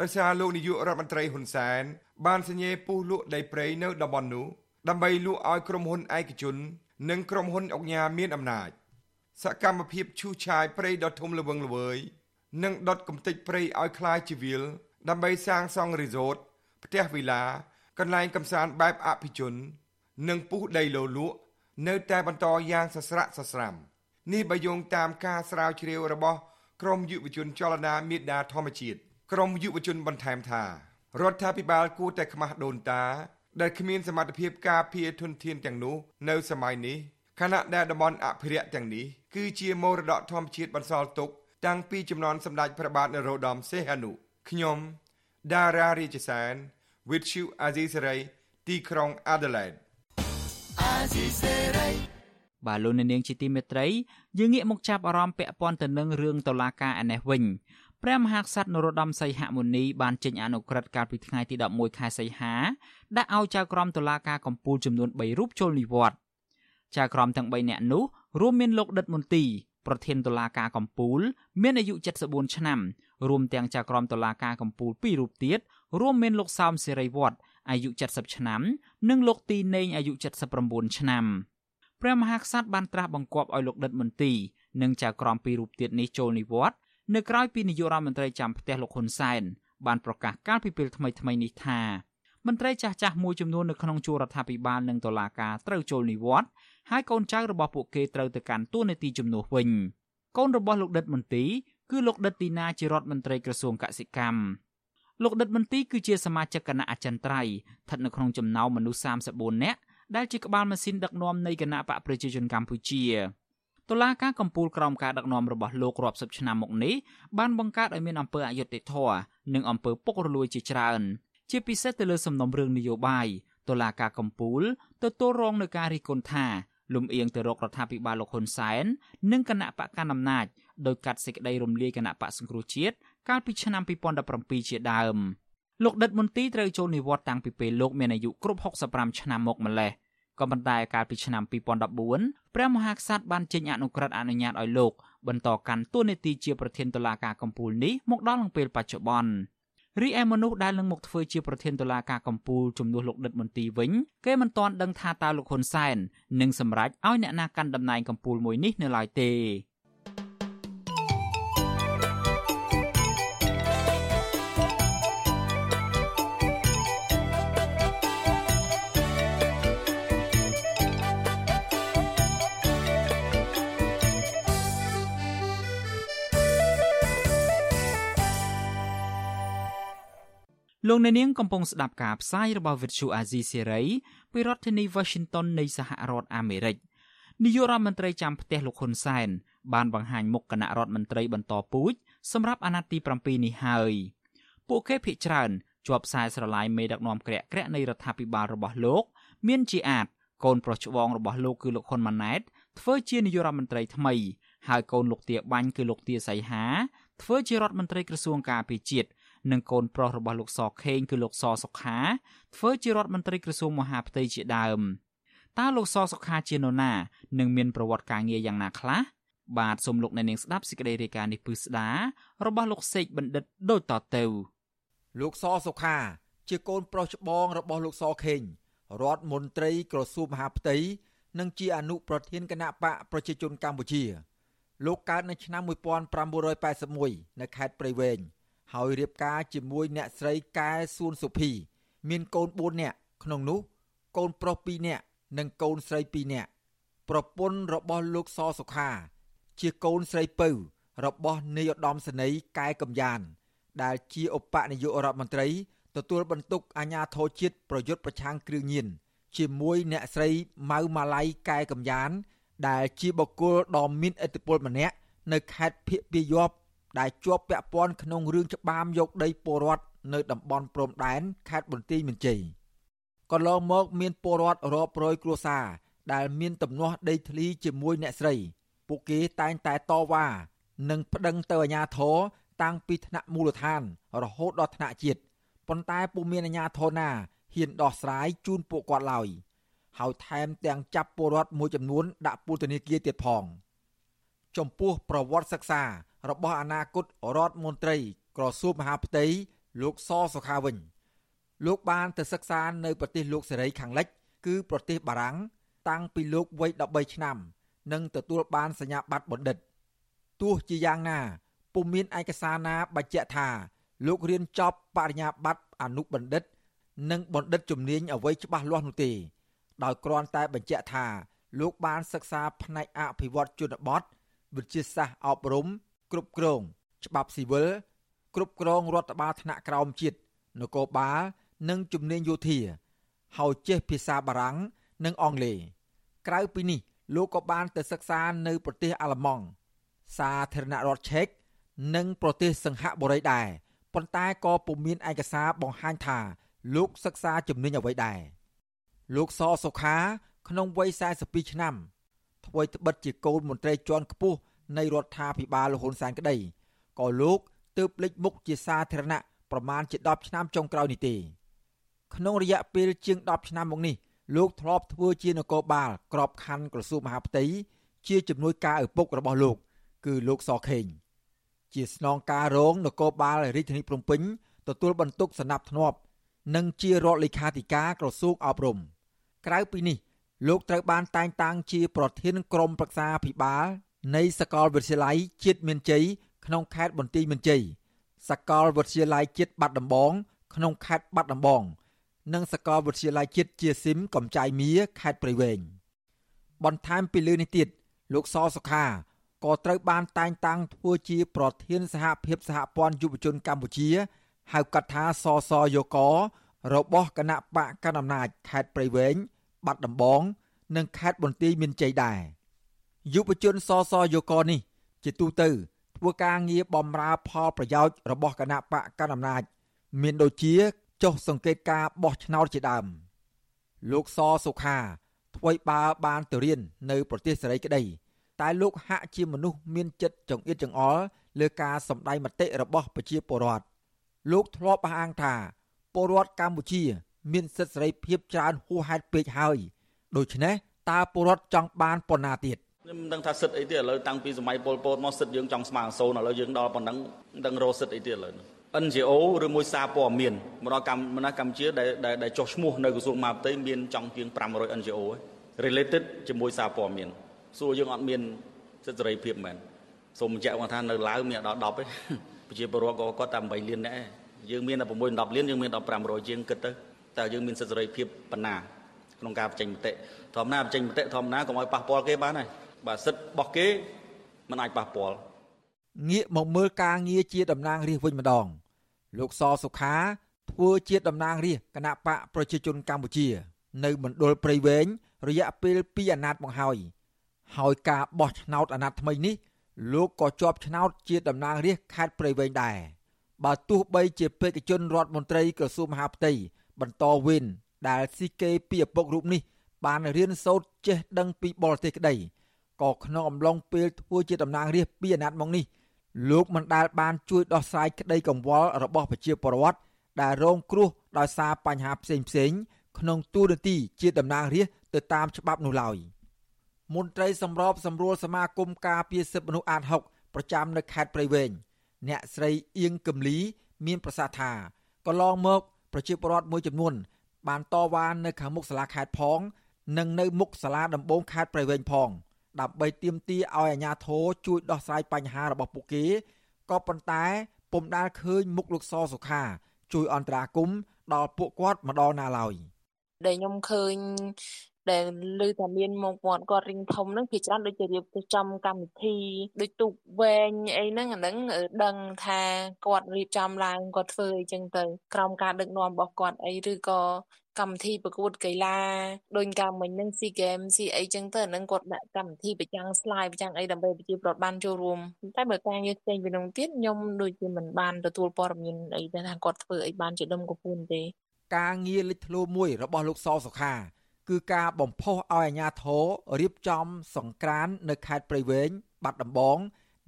Speaker 18: ដោយសារលោកនាយករដ្ឋមន្ត្រីហ៊ុនសែនបានសញ្ញេពុះលក់ដីព្រៃនៅតំបន់នោះដើម្បីលក់ឲ្យក្រុមហ៊ុនឯកជន និងក្រុមហ៊ុនអង្គការមានអំណាច សកម្មភាពឈូសឆាយព្រៃដ៏ធំល្វឹងល្វើយ និងដុតកំទេចព្រៃឲ្យคล้ายជាវាលដើម្បីសាងសង់រីសូតផ្ទះវិឡាកន្លែងកំសាន្តបែបអភិជន និងពុះដីលោលក់នៅតែបន្តយ៉ាងសស្រាក់សស្រាំនេះបើយោងតាមការស្រាវជ្រាវរបស់ក្រមយុវជនចលនាមេដាធម្មជាតិក្រមយុវជនបន្ថែមថារដ្ឋាភិបាលគួរតែខ្មាស់ដូនតាដែលគ្មានសមត្ថភាពការពារធនធានទាំងនោះនៅសម័យនេះខណៈដែលតំបន់អភិរក្សទាំងនេះគឺជាមរតកធម្មជាតិបន្សល់ទុក តាំងពីចំនួនសម្ដេចព្រះបាទនរោត្តមសីហនុខ្ញុំដារ៉ារាជសាន with you Azizi Saray ទីក្រុង Adelaide
Speaker 1: អាស៊ីសេរីបាទលោកអ្នកនាងជាទីមេត្រីយើងងាកមកចាប់អារម្មណ៍ពាក់ព័ន្ធទៅនឹងរឿងតឡាការឯនេះវិញព្រះមហាក្សត្រនរោត្តមសីហមុនីបានចេញអនុក្រឹត្យកាលពីថ្ងៃទី11ខែសីហាដាក់ឲ្យចៅក្រមតុលាការកំពូលចំនួន3រូបចូលនិវត្តន៍ចៅក្រមទាំង3នាក់នោះរួមមានលោកដិតមន្ទី ប្រធានតុលាការកំពូល មានអាយុ74ឆ្នាំរួមទាំងចៅក្រមតុលាការកំពូល2រូបទៀតរួមមានលោកសោមសេរីវត្តអាយុ70ឆ្នាំ និងលោកទីនេងអាយុ79ឆ្នាំព្រះមហាក្សត្របានត្រាស់បង្គាប់ឲ្យលោកដិតមន្ទីនិងចៅក្រមពីររូបទៀតនេះចូលនិវត្តន៍នៅក្រៅពីនាយករដ្ឋមន្ត្រីចាំផ្ទះលោកហ៊ុនសែនបានប្រកាសកាលពីពេលថ្មីថ្មីនេះថាមន្ត្រីចាស់ចាស់មួយចំនួននៅក្នុងជួររដ្ឋាភិបាលនិងតុលាការត្រូវចូលនិវត្តន៍ ហើយកូនចៅរបស់ពួកគេត្រូវទៅកាន់តួនាទីជំនួសវិញកូនរបស់លោកដិតមន្ទីគឺលោកដិតទីណាជារដ្ឋមន្ត្រីក្រសួងកសិកម្មលោកដិតមន្ទីគឺជាសមាជិកគណៈអចិន្ត្រៃយ៍ស្ថិតនៅក្នុងចំណោមមនុស្ស34នាក់ដែលជាក្បាលម៉ាស៊ីនដឹកនាំនៃគណៈបកប្រជាជនកម្ពុជាតុលាការកំពូលក្រោមការដឹកនាំរបស់លោករាប់សិបឆ្នាំមកនេះបានបង្កើតឲ្យមានអំពើអយុត្តិធម៌និងអំពើពុករលួយជាច្រើនជាពិសេសទៅលើសំណុំរឿងនយោបាយតុលាការកំពូលទទួលរងនឹងការរិះគន់ថា លំអៀងទៅរករដ្ឋាភិបាលលោកហ៊ុនសែននិងគណៈបកកណ្ដាលអំណាចដោយកាត់សេចក្តីរំលាយគណៈបកសង្គ្រោះជាតិកាលពីឆ្នាំ2017ជាដើមលោកដិតមន្ទីត្រូវចូលនិវត្តន៍តាំងពីពេលលោកមានអាយុគ្រប់65ឆ្នាំមកម្លេះក៏ប៉ុន្តែកាលពីឆ្នាំ2014ព្រះមហាក្សត្របានចេញអនុក្រឹត្យអនុញ្ញាតឲ្យលោកបន្តកាន់តួនាទីជាប្រធានតុលាការកំពូលនេះមកដល់នឹងពេលបច្ចុប្បន្ន រីឯមនុស្សដែលនឹងមកធ្វើជាប្រធានតុលាការកំពូលជំនួសលោកដិតមន្ទីរវិញគេមិនទាន់ដឹងថាតើលោកហ៊ុនសែននឹងសម្រេចឲ្យអ្នកណាកាន់តំណែងកំពូលមួយនេះនៅឡើយទេ លោកអ្នកនាងកំពុងស្ដាប់ការផ្សាយរបស់ Vuthu Azizi Serai ពីរដ្ឋធានី Washington នៃសហរដ្ឋអាមេរិកនាយករដ្ឋមន្ត្រីចាំផ្ទះលោកហ៊ុនសែនបានបង្ហាញមុខគណៈរដ្ឋមន្ត្រីបន្តពូជសម្រាប់អាណត្តិទី7នេះហើយពួកគេភាកច្រើនជាប់ខ្សែស្រឡាយមេដឹកនាំក្រាក់ក្រាក់នៃរដ្ឋាភិបាលរបស់លោក មានជាអាច កូនប្រុសច្បងរបស់លោកគឺលោកហ៊ុនម៉ាណែតធ្វើជានាយករដ្ឋមន្ត្រីថ្មីហើយកូនលោកទាបាញ់គឺលោកទាសីហាធ្វើជារដ្ឋមន្ត្រីក្រសួងការពារជាតិ និងកូនប្រុសរបស់លោកសខេងគឺលោកសសុខាធ្វើជារដ្ឋមន្ត្រីក្រសួងមហាផ្ទៃជាដើមតើលោកសសុខាជានរណានិងមានប្រវត្តិការងារយ៉ាងណាខ្លះបាទសូមលោកអ្នកនាងស្ដាប់សេចក្តីរាយការណ៍នេះពឺស្ដារបស់លោកសេកបណ្ឌិតដូចតទៅ
Speaker 8: លោកសសុខា ជាកូនប្រុសច្បងរបស់លោកសខេងរដ្ឋមន្ត្រីក្រសួងមហាផ្ទៃនិងជាអនុប្រធានគណៈបកប្រជាជនកម្ពុជាលោកកើតនៅឆ្នាំ1981នៅខេត្តព្រៃវែង ហើយរៀបការជាមួយអ្នកស្រីកែសួនសុភី មានកូន4នាក់ក្នុងនោះ កូនប្រុស2នាក់និងកូនស្រី2នាក់ប្រពន្ធរបស់លោកសសុខា ជាកូនស្រីពៅ របស់នាយឧត្តមសេនីយ៍កែកំយ៉ាន ដែលជាឧបនាយករដ្ឋមន្ត្រីទទួលបន្ទុកអាជ្ញាធរជាតិប្រយុទ្ធប្រឆាំងគ្រឿងញៀនជាមួយអ្នកស្រីម៉ៅម៉ាឡៃកែកំយ៉ាន ដែលជាបុគ្គលដ៏មានឥទ្ធិពលម្នាក់នៅខេត្តភៀកពាយ័ព្យ ដែលជាប់ពាក់ព័ន្ធក្នុងរឿងច្បាមយកដីពលរដ្ឋនៅតំបន់ព្រំដែនខេត្តបន្ទាយមានជ័យកន្លងមកមានពលរដ្ឋរាប់រយគ្រួសារដែលមានទំនាស់ដីធ្លីជាមួយអ្នកស្រី ពួកគេតែងតែតវ៉ានិងប្តឹងទៅអាជ្ញាធរតាំងពីថ្នាក់មូលដ្ឋាន រហូតដល់ថ្នាក់ជាតិប៉ុន្តែពុំមានអាជ្ញាធរណាហ៊ានដោះស្រាយជូនពួកគាត់ឡើយហើយថែមទាំងចាប់ពលរដ្ឋមួយចំនួនដាក់ពន្ធនាគារទៀតផង ចំពោះប្រវត្តិសិក្សា របស់អនាគតរដ្ឋមន្ត្រីក្រសួងមហាផ្ទៃលោកសសុខាវិញលោកបានទៅសិក្សានៅប្រទេសលោកសេរីខាងលិច គឺប្រទេសបារាំង តាំងពីលោកវ័យ13ឆ្នាំ និងទទួលបានសញ្ញាបត្របណ្ឌិតទោះជាយ៉ាងណាពុំមានឯកសារណាបញ្ជាក់ថា លោករៀនចប់បរិញ្ញាបត្រអនុបណ្ឌិត និងបណ្ឌិតជំនាញអ្វីច្បាស់លាស់នោះទេ ដោយគ្រាន់តែបញ្ជាក់ថា លោកបានសិក្សាផ្នែកអភិវឌ្ឍជនបទវិទ្យាសាស្ត្រអប់រំ គ្រប់គ្រង ច្បាប់ស៊ីវិលគ្រប់គ្រងរដ្ឋបាលថ្នាក់ក្រោមជាតិនគរបាលនិងជំនាញយោធាហើយចេះភាសាបារាំងនិងអង់គ្លេសក្រៅពីនេះលោកក៏បានទៅសិក្សានៅប្រទេសអាល្លឺម៉ង់សាធារណរដ្ឋឆេកនិងប្រទេសសិង្ហបុរីដែរប៉ុន្តែក៏ពុំមានឯកសារបង្ហាញថា លោកសិក្សាជំនាញអ្វីដែរលោកសសុខា ក្នុងវ័យ42ឆ្នាំធ្វើត្បិតជាកូនមន្ត្រីជាន់ខ្ពស់ នៃរដ្ឋាភិបាលលហ៊ុនសែនក្តីក៏លោកទើបលេចមុខជាសាធារណៈប្រមាណជា10ឆ្នាំចុងក្រោយនេះទេក្នុងរយៈពេលជាង10ឆ្នាំមកនេះលោកធ្លាប់ធ្វើជានគរបាលក្របខ័ណ្ឌក្រសួងមហាផ្ទៃជាជំនួយការឪពុករបស់លោក គឺលោកសខេងជាស្នងការរងនគរបាលរាជធានីភ្នំពេញទទួលបន្ទុកសំណាប់ធ្នាប់ និងជារដ្ឋលេខាធិការក្រសួងអប់រំក្រៅពីនេះលោកត្រូវបានតែងតាំងជាប្រធានក្រុមប្រឹក្សាភិបាល នៃសាកលវិទ្យាល័យជាតិមានជ័យក្នុងខេត្តបន្ទាយមានជ័យសាកលវិទ្យាល័យជាតិបាត់ដំបងក្នុងខេត្តបាត់ដំបង និងសាកលវិទ្យាល័យជាតិជាស៊ីមកំចាយមៀខេត្តព្រៃវែងបន្ថែមពីលើនេះទៀតលោកសសុខាក៏ត្រូវបានតែងតាំងធ្វើជាប្រធានសហភាពសហព័ន្ធយុវជនកម្ពុជាហៅកាត់ថាសសយក របស់គណៈបកកណ្ដាលអំណាចខេត្តព្រៃវែងបាត់ដំបង និងខេត្តបន្ទាយមានជ័យដែរ យុវជនសសយកនេះ ជាទូទៅ ធ្វើការងារបម្រើផលប្រយោជន៍របស់គណៈបកកណ្ដាលអំណាច មានដូចជាចុះសង្កេតការបោះឆ្នោតជាដើម លោកសសុខាថ្វីបើបានទៅរៀននៅប្រទេសសេរីក្តីតែលោកហាក់ជាមនុស្សមានចិត្តចង្អៀតចង្អល់លើការសម្ដែងមតិរបស់ប្រជាពលរដ្ឋលោកធ្លាប់អះអាងថាពលរដ្ឋកម្ពុជា មានសិទ្ធិសេរីភាពច្រើនហួសហេតុពេកហើយដូច្នេះតើពលរដ្ឋចង់បានប៉ុណ្ណាទៀត
Speaker 21: ខ្ញុំមិនដឹងថាសិទ្ធិអីទៀតឥឡូវតាំងពីសម័យពលពតមកសិទ្ធិយើងចង់ស្មើសូន្យឥឡូវយើងដល់ប៉ុណ្ណឹងមិនដឹងរកសិទ្ធិអីទៀតឥឡូវ NGO ឬមួយសារព័ត៌មានមកដល់កម្ពុជាកម្ពុជាដែលដែលចុះឈ្មោះនៅក្រសួងមហាផ្ទៃមានចង់ជាង500 NGO related ជាមួយសារព័ត៌មានសួរយើងអត់មានសិទ្ធិសេរីភាពមែនសូមបញ្ជាក់គាត់ថានៅឡាវមានដល់10ទេប្រជាពលរដ្ឋក៏គាត់តែ8លានដែរយើងមានតែ6 10លានយើងមានដល់500ជាងគិតទៅតើយើងមានសិទ្ធិសេរីភាពប៉ុណ្ណាក្នុងការបញ្ចេញមតិធម្មតាបញ្ចេញមតិធម្មតាកុំឲ្យប៉ះពាល់គេបានហើយ បាទសិទ្ធិរបស់គេมันអាចប៉ះពាល់
Speaker 8: ងាកមកមើលការងារជាតំណាងរាស្ត្រវិញម្ដង លោកសសុខាធ្វើជាតំណាងរាស្ត្រគណៈបកប្រជាជនកម្ពុជា នៅមណ្ឌលព្រៃវែងរយៈពេល2អាណត្តិមកហើយហើយការបោះឆ្នោតអាណត្តិថ្មីនេះលោកក៏ជាប់ឆ្នោតជាតំណាងរាស្ត្រខេត្តព្រៃវែងដែរបើទោះបីជាបេក្ខជនរដ្ឋមន្ត្រីក្រសួងមហាផ្ទៃបន្តវេនដែលស៊ីកេពីឪពុករូបនេះបានរៀនសូត្រចេះដឹងពីបរទេសក្តី ក៏ក្នុងអំឡុងពេលធ្វើជាតំណាងរាស្ត្រពីអាណត្តិមកនេះលោកមិនដែលបានជួយដោះស្រាយក្តីកង្វល់របស់ប្រជាពលរដ្ឋដែលរងគ្រោះដោយសារបញ្ហាផ្សេងផ្សេងក្នុងទូនាទីជាតំណាងរាស្ត្រទៅតាមច្បាប់នោះឡើយមន្ត្រីសម្របសម្រួលសមាគមការពារសិទ្ធិមនុស្សអាត6ប្រចាំនៅខេត្តព្រៃវែងអ្នកស្រីអៀងកឹមលីមានប្រសាសន៍ថាកន្លងមកប្រជាពលរដ្ឋមួយចំនួន បានតវ៉ានៅខាងមុខសាលាខេត្តផង និងនៅមុខសាលាដំបងខេត្តព្រៃវែងផង ដើម្បីទាមទារឲ្យអាជ្ញាធរជួយដោះស្រាយបញ្ហារបស់ពួកគេក៏ប៉ុន្តែពុំដាល់ឃើញមុខលោកសសុខា ជួយអន្តរាគមដល់ពួកគាត់ម្ដងណាឡើយ
Speaker 22: ដែលខ្ញុំឃើញដែលឮថាមានមកវត្តគាត់រីងធំហ្នឹងភាគច្រើនដូចជារៀបចំកម្មវិធីដូចទូកវែងអីហ្នឹងអាហ្នឹងដឹងថាគាត់រៀបចំឡើងគាត់ធ្វើអីចឹងទៅក្រោមការដឹកនាំរបស់គាត់អីឬក៏ កម្មវិធីប្រកួតកីឡាដូចកាលមិញហ្នឹង SEA Games ស៊ីអីចឹងទៅអាហ្នឹងគាត់ដាក់កម្មវិធីប្រចាំង slide ប្រចាំងអីដើម្បីប្រជាពលរដ្ឋបានចូលរួមតែបើការងារផ្សេងពីនោះទៀតខ្ញុំដូចជាមិនបានទទួលព័ត៌មានអីថាគាត់ធ្វើអីបានជាដុំកំពូនទេ
Speaker 8: ការងារលេចធ្លោមួយរបស់លោកសសុខាគឺការបំផុសឲ្យអាជ្ញាធររៀបចំសង្ក្រាននៅខេត្តព្រៃវែងបាត់ដំបង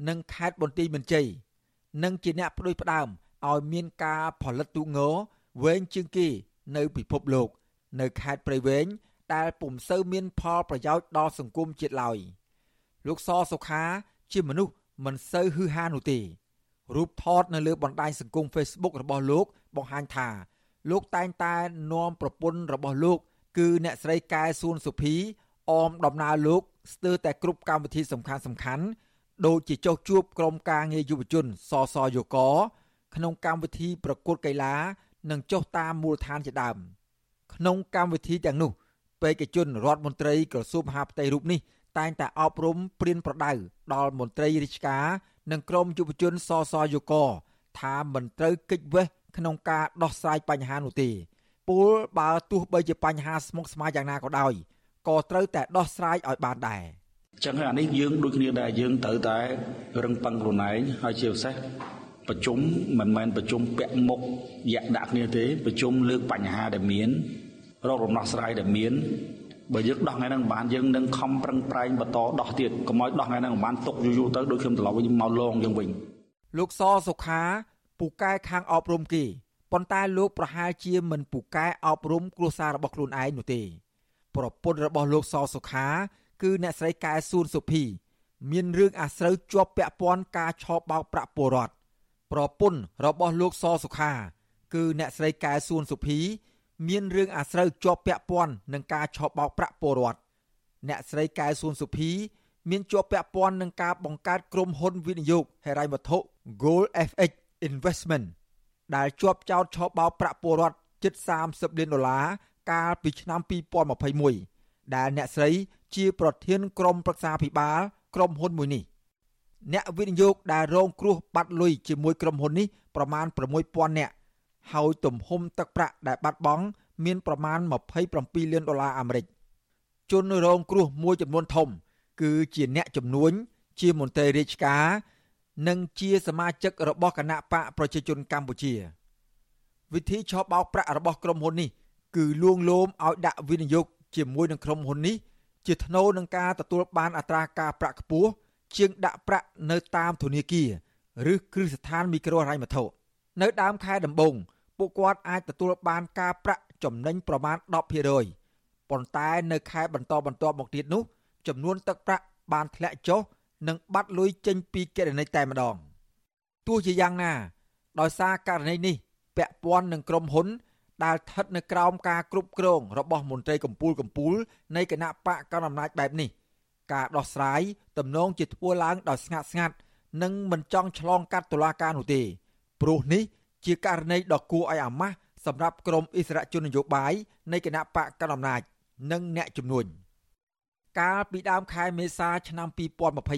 Speaker 8: និងខេត្តបន្ទាយមានជ័យនិងជាអ្នកផ្ដួចផ្ដើមឲ្យមានការផលិតទូកងវែងជាងគេ នៅពិភពលោក នៅខេត្តព្រៃវែងដែលពុំសូវមានផលប្រយោជន៍ដល់សង្គមជាតិឡើយលោកសសុខាជាមនុស្សមិនសូវហ៊ឺហានោះទេរូបថតនៅលើបណ្ដាញសង្គម Facebook របស់លោកបង្ហាញថា លោកតែងតែនាំប្រពន្ធរបស់លោក គឺអ្នកស្រីកែសួនសុភីអមដំណើរលោកស្ទើរតែគ្រប់កម្មវិធីសំខាន់សំខាន់ដូចជាចុះជួបក្រុមការងារយុវជនសសយកក្នុងកម្មវិធីប្រកួតកីឡា និងចុះតាមមូលដ្ឋានជាដើម ក្នុងកម្មវិធីទាំងនោះបេក្ខជនរដ្ឋមន្ត្រីក្រសួងមហាផ្ទៃរូបនេះតែងតែអប់រំព្រៀនប្រដៅដល់មន្ត្រីរាជការនិងក្រមយុវជនសសយក ថាមិនត្រូវកិច្ចវេះក្នុងការដោះស្រាយបញ្ហានោះទេពលបើទោះបីជាបញ្ហាស្មុគស្មាញយ៉ាងណាក៏ដោយក៏ត្រូវតែដោះស្រាយឲ្យបានដែរ
Speaker 21: ចឹងហើយអានេះយើងដូចគ្នាដែរយើងត្រូវតែរឹងប៉ឹងខ្លួនឯងហើយជាពិសេស ប្រជុំមិនមែនប្រជុំពាក់មុខយ៉ាក់ដាក់គ្នាទេប្រជុំលើកបញ្ហាដែលមានរករំដោះស្រាយដែលមានបើយើងដោះថ្ងៃហ្នឹងមិនបានយើងនឹងខំប្រឹងប្រែងបន្តដោះទៀតកុំឲ្យដោះថ្ងៃហ្នឹងមិនបានຕົកយូរយូរទៅដូចខ្ញុំត្រឡប់វិញមកលងយើងវិញ
Speaker 8: លោកសសុខាពូកែខាងអប់រំគេប៉ុន្តែលោកប្រហែលជាមិនពូកែអប់រំគ្រួសាររបស់ខ្លួនឯងនោះទេ ប្រពន្ធរបស់លោកសសុខា គឺអ្នកស្រីកែសួនសុភី មានរឿងអាស្រូវជាប់ពាក់ព័ន្ធការឆោបបោកប្រាក់ពលរដ្ឋ ប្រពន្ធរបស់លោកសសុខា គឺអ្នកស្រីកែសួនសុភី មានរឿងអាស្រូវជាប់ពាក់ព័ន្ធនឹងការឆោបបោកប្រាក់ពលរដ្ឋអ្នកស្រីកែសួនសុភី មានជាប់ពាក់ព័ន្ធនឹងការបង្កើតក្រុមហ៊ុនវិនិយោគហិរញ្ញវត្ថុ Gold FX Investment ដែលជាប់ចោតឆោបបោកប្រាក់ពលរដ្ឋជិត30លានដុល្លារកាលពីឆ្នាំ2021ដែលអ្នកស្រីជាប្រធានក្រុមប្រឹក្សាភិបាលក្រុមហ៊ុនមួយនេះ អ្នកវិនិយោគដែលរងគ្រោះបាត់លុយជាមួយក្រុមហ៊ុននេះប្រមាណ6000នាក់ហើយទំហំទឹកប្រាក់ដែលបាត់បង់មានប្រមាណ27លានដុល្លារអាមេរិកជនរងគ្រោះមួយចំនួនធំ គឺជាអ្នកចំនួន ជាមន្ត្រីរាជការ និងជាសមាជិករបស់គណៈបកប្រជាជនកម្ពុជា វិធីឆោបបោកប្រាក់របស់ក្រុមហ៊ុននេះ គឺលួងលោមឲ្យដាក់វិនិយោគជាមួយនឹងក្រុមហ៊ុននេះជាថ្នូរនឹងការទទួលបានអត្រាការប្រាក់ខ្ពស់ ជាងដាក់ប្រាក់នៅតាមធនាគារឬគ្រឹះស្ថានមីក្រូហិរញ្ញវត្ថុនៅដើមខែដំបូងពួកគាត់អាចទទួលបានការប្រាក់ចំណេញប្រមាណ10%ប៉ុន្តែនៅខែបន្តបន្ទាប់មកទៀតនោះចំនួនទឹកប្រាក់បានធ្លាក់ចុះនិងបាត់លុយចេញពីគណនីតែម្ដងទោះជាយ៉ាងណា ដោយសារករណីនេះពាក់ព័ន្ធនឹងក្រុមហ៊ុន ដែលស្ថិតនៅក្រោមការគ្រប់គ្រងរបស់មន្ត្រីកម្ពូលកម្ពូលនៃគណៈបកកណ្ដាលអំណាចបែបនេះ ការដោះស្រាយទំនងជាធ្វើឡើងដោយស្ងាត់ស្ងាត់និងមិនចង់ឆ្លងកាត់តុលាការនោះទេព្រោះនេះជាករណីដ៏គួរឲ្យអាម៉ាស់សម្រាប់ក្រមអិសរាជជននយោបាយនៃគណៈបកកណ្ដាលអំណាចនិងអ្នកជំនួញកាលពីដើមខែមេសាឆ្នាំ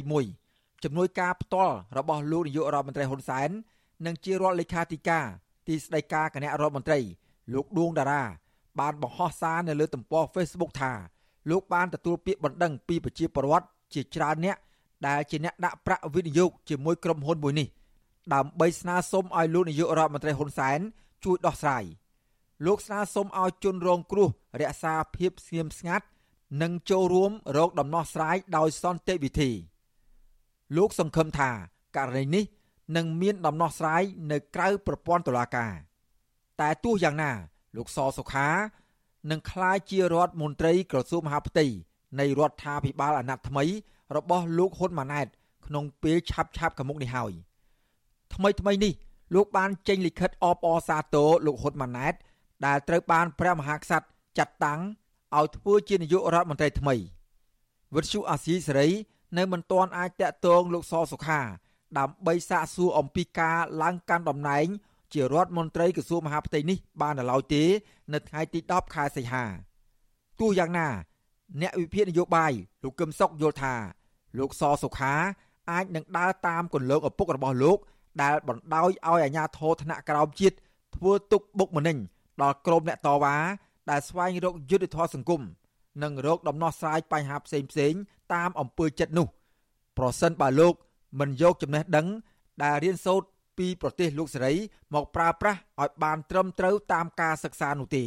Speaker 8: 2021ជំនួយការផ្ទាល់របស់លោកនាយករដ្ឋមន្ត្រីហ៊ុនសែននិងជារដ្ឋលេខាធិការទីស្តីការគណៈរដ្ឋមន្ត្រីលោកដួងតារាបានបង្ហោះសារនៅលើទំព័រ Facebook ថា លោកបានទទួលពាក្យបណ្ដឹងពីប្រជាពលរដ្ឋជាច្រើនអ្នកដែលជាអ្នកដាក់ប្រាក់វិនិយោគជាមួយក្រុមហ៊ុនមួយនេះដើម្បីស្នើសុំឲ្យលោកនាយករដ្ឋមន្ត្រីហ៊ុនសែនជួយដោះស្រាយលោកស្នើសុំឲ្យជនរងគ្រោះរក្សាភាពស្ងៀមស្ងាត់និងចូលរួមរកដំណោះស្រាយដោយសន្តិវិធី លោកសង្ឃឹមថាករណីនេះនឹងមានដំណោះស្រាយនៅក្រៅប្រព័ន្ធតុលាការ តែទោះយ៉ាងណា លោកសសុខា នឹងក្លាយជារដ្ឋមន្ត្រីក្រសួងមហាផ្ទៃនៃរដ្ឋាភិបាលអាណត្តិថ្មី របស់លោកហ៊ុនម៉ាណែត ក្នុងពេលឆាប់ឆាប់ខាងមុខនេះហើយថ្មីថ្មីនេះលោកបានចេញលិខិតអបអរសាទរលោកហ៊ុនម៉ាណែត ដែលត្រូវបានព្រះមហាក្សត្រចាត់តាំងឲ្យធ្វើជានាយករដ្ឋមន្ត្រីថ្មីវិទ្យុអាស៊ីសេរីនៅមិនទាន់អាចតាក់ទងលោកសសុខាដើម្បីសាកសួរអំពីការឡើងកាន់តំណែង ជារដ្ឋមន្ត្រីក្រសួងមហាផ្ទៃនេះបាននៅឡើយទេ នៅថ្ងៃទី10ខែសីហាទោះយ៉ាងណា អ្នកវិភាគនយោបាយលោកកឹមសុខយល់ថា លោកសសុខាអាចនឹងដើរតាមគន្លងឪពុករបស់លោក ដែលបណ្ដោយឲ្យអាជ្ញាធរថ្នាក់ក្រោមជាតិធ្វើទុកបុកម្នេញដល់ក្រុមអ្នកតវ៉ាដែលស្វែងរកយុត្តិធម៌សង្គមនិងរកដំណោះស្រាយបញ្ហាផ្សេងផ្សេងតាមអំពើចិត្តនោះ ប្រសិនបើលោកមិនយកចំណេះដឹងដែលរៀនសូត្រ ពីប្រទេសលោកសេរី មកប្រើប្រាស់ឲ្យបានត្រឹមត្រូវតាមការសិក្សានោះទេ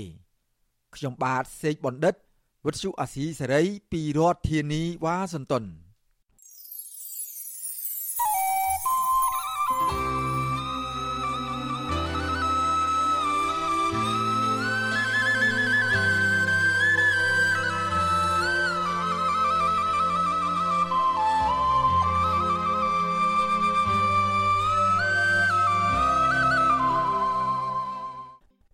Speaker 8: ខ្ញុំបាទសេកបណ្ឌិតវិទ្យុអាស៊ីសេរីពីរដ្ឋធានីវ៉ាស៊ីនតោន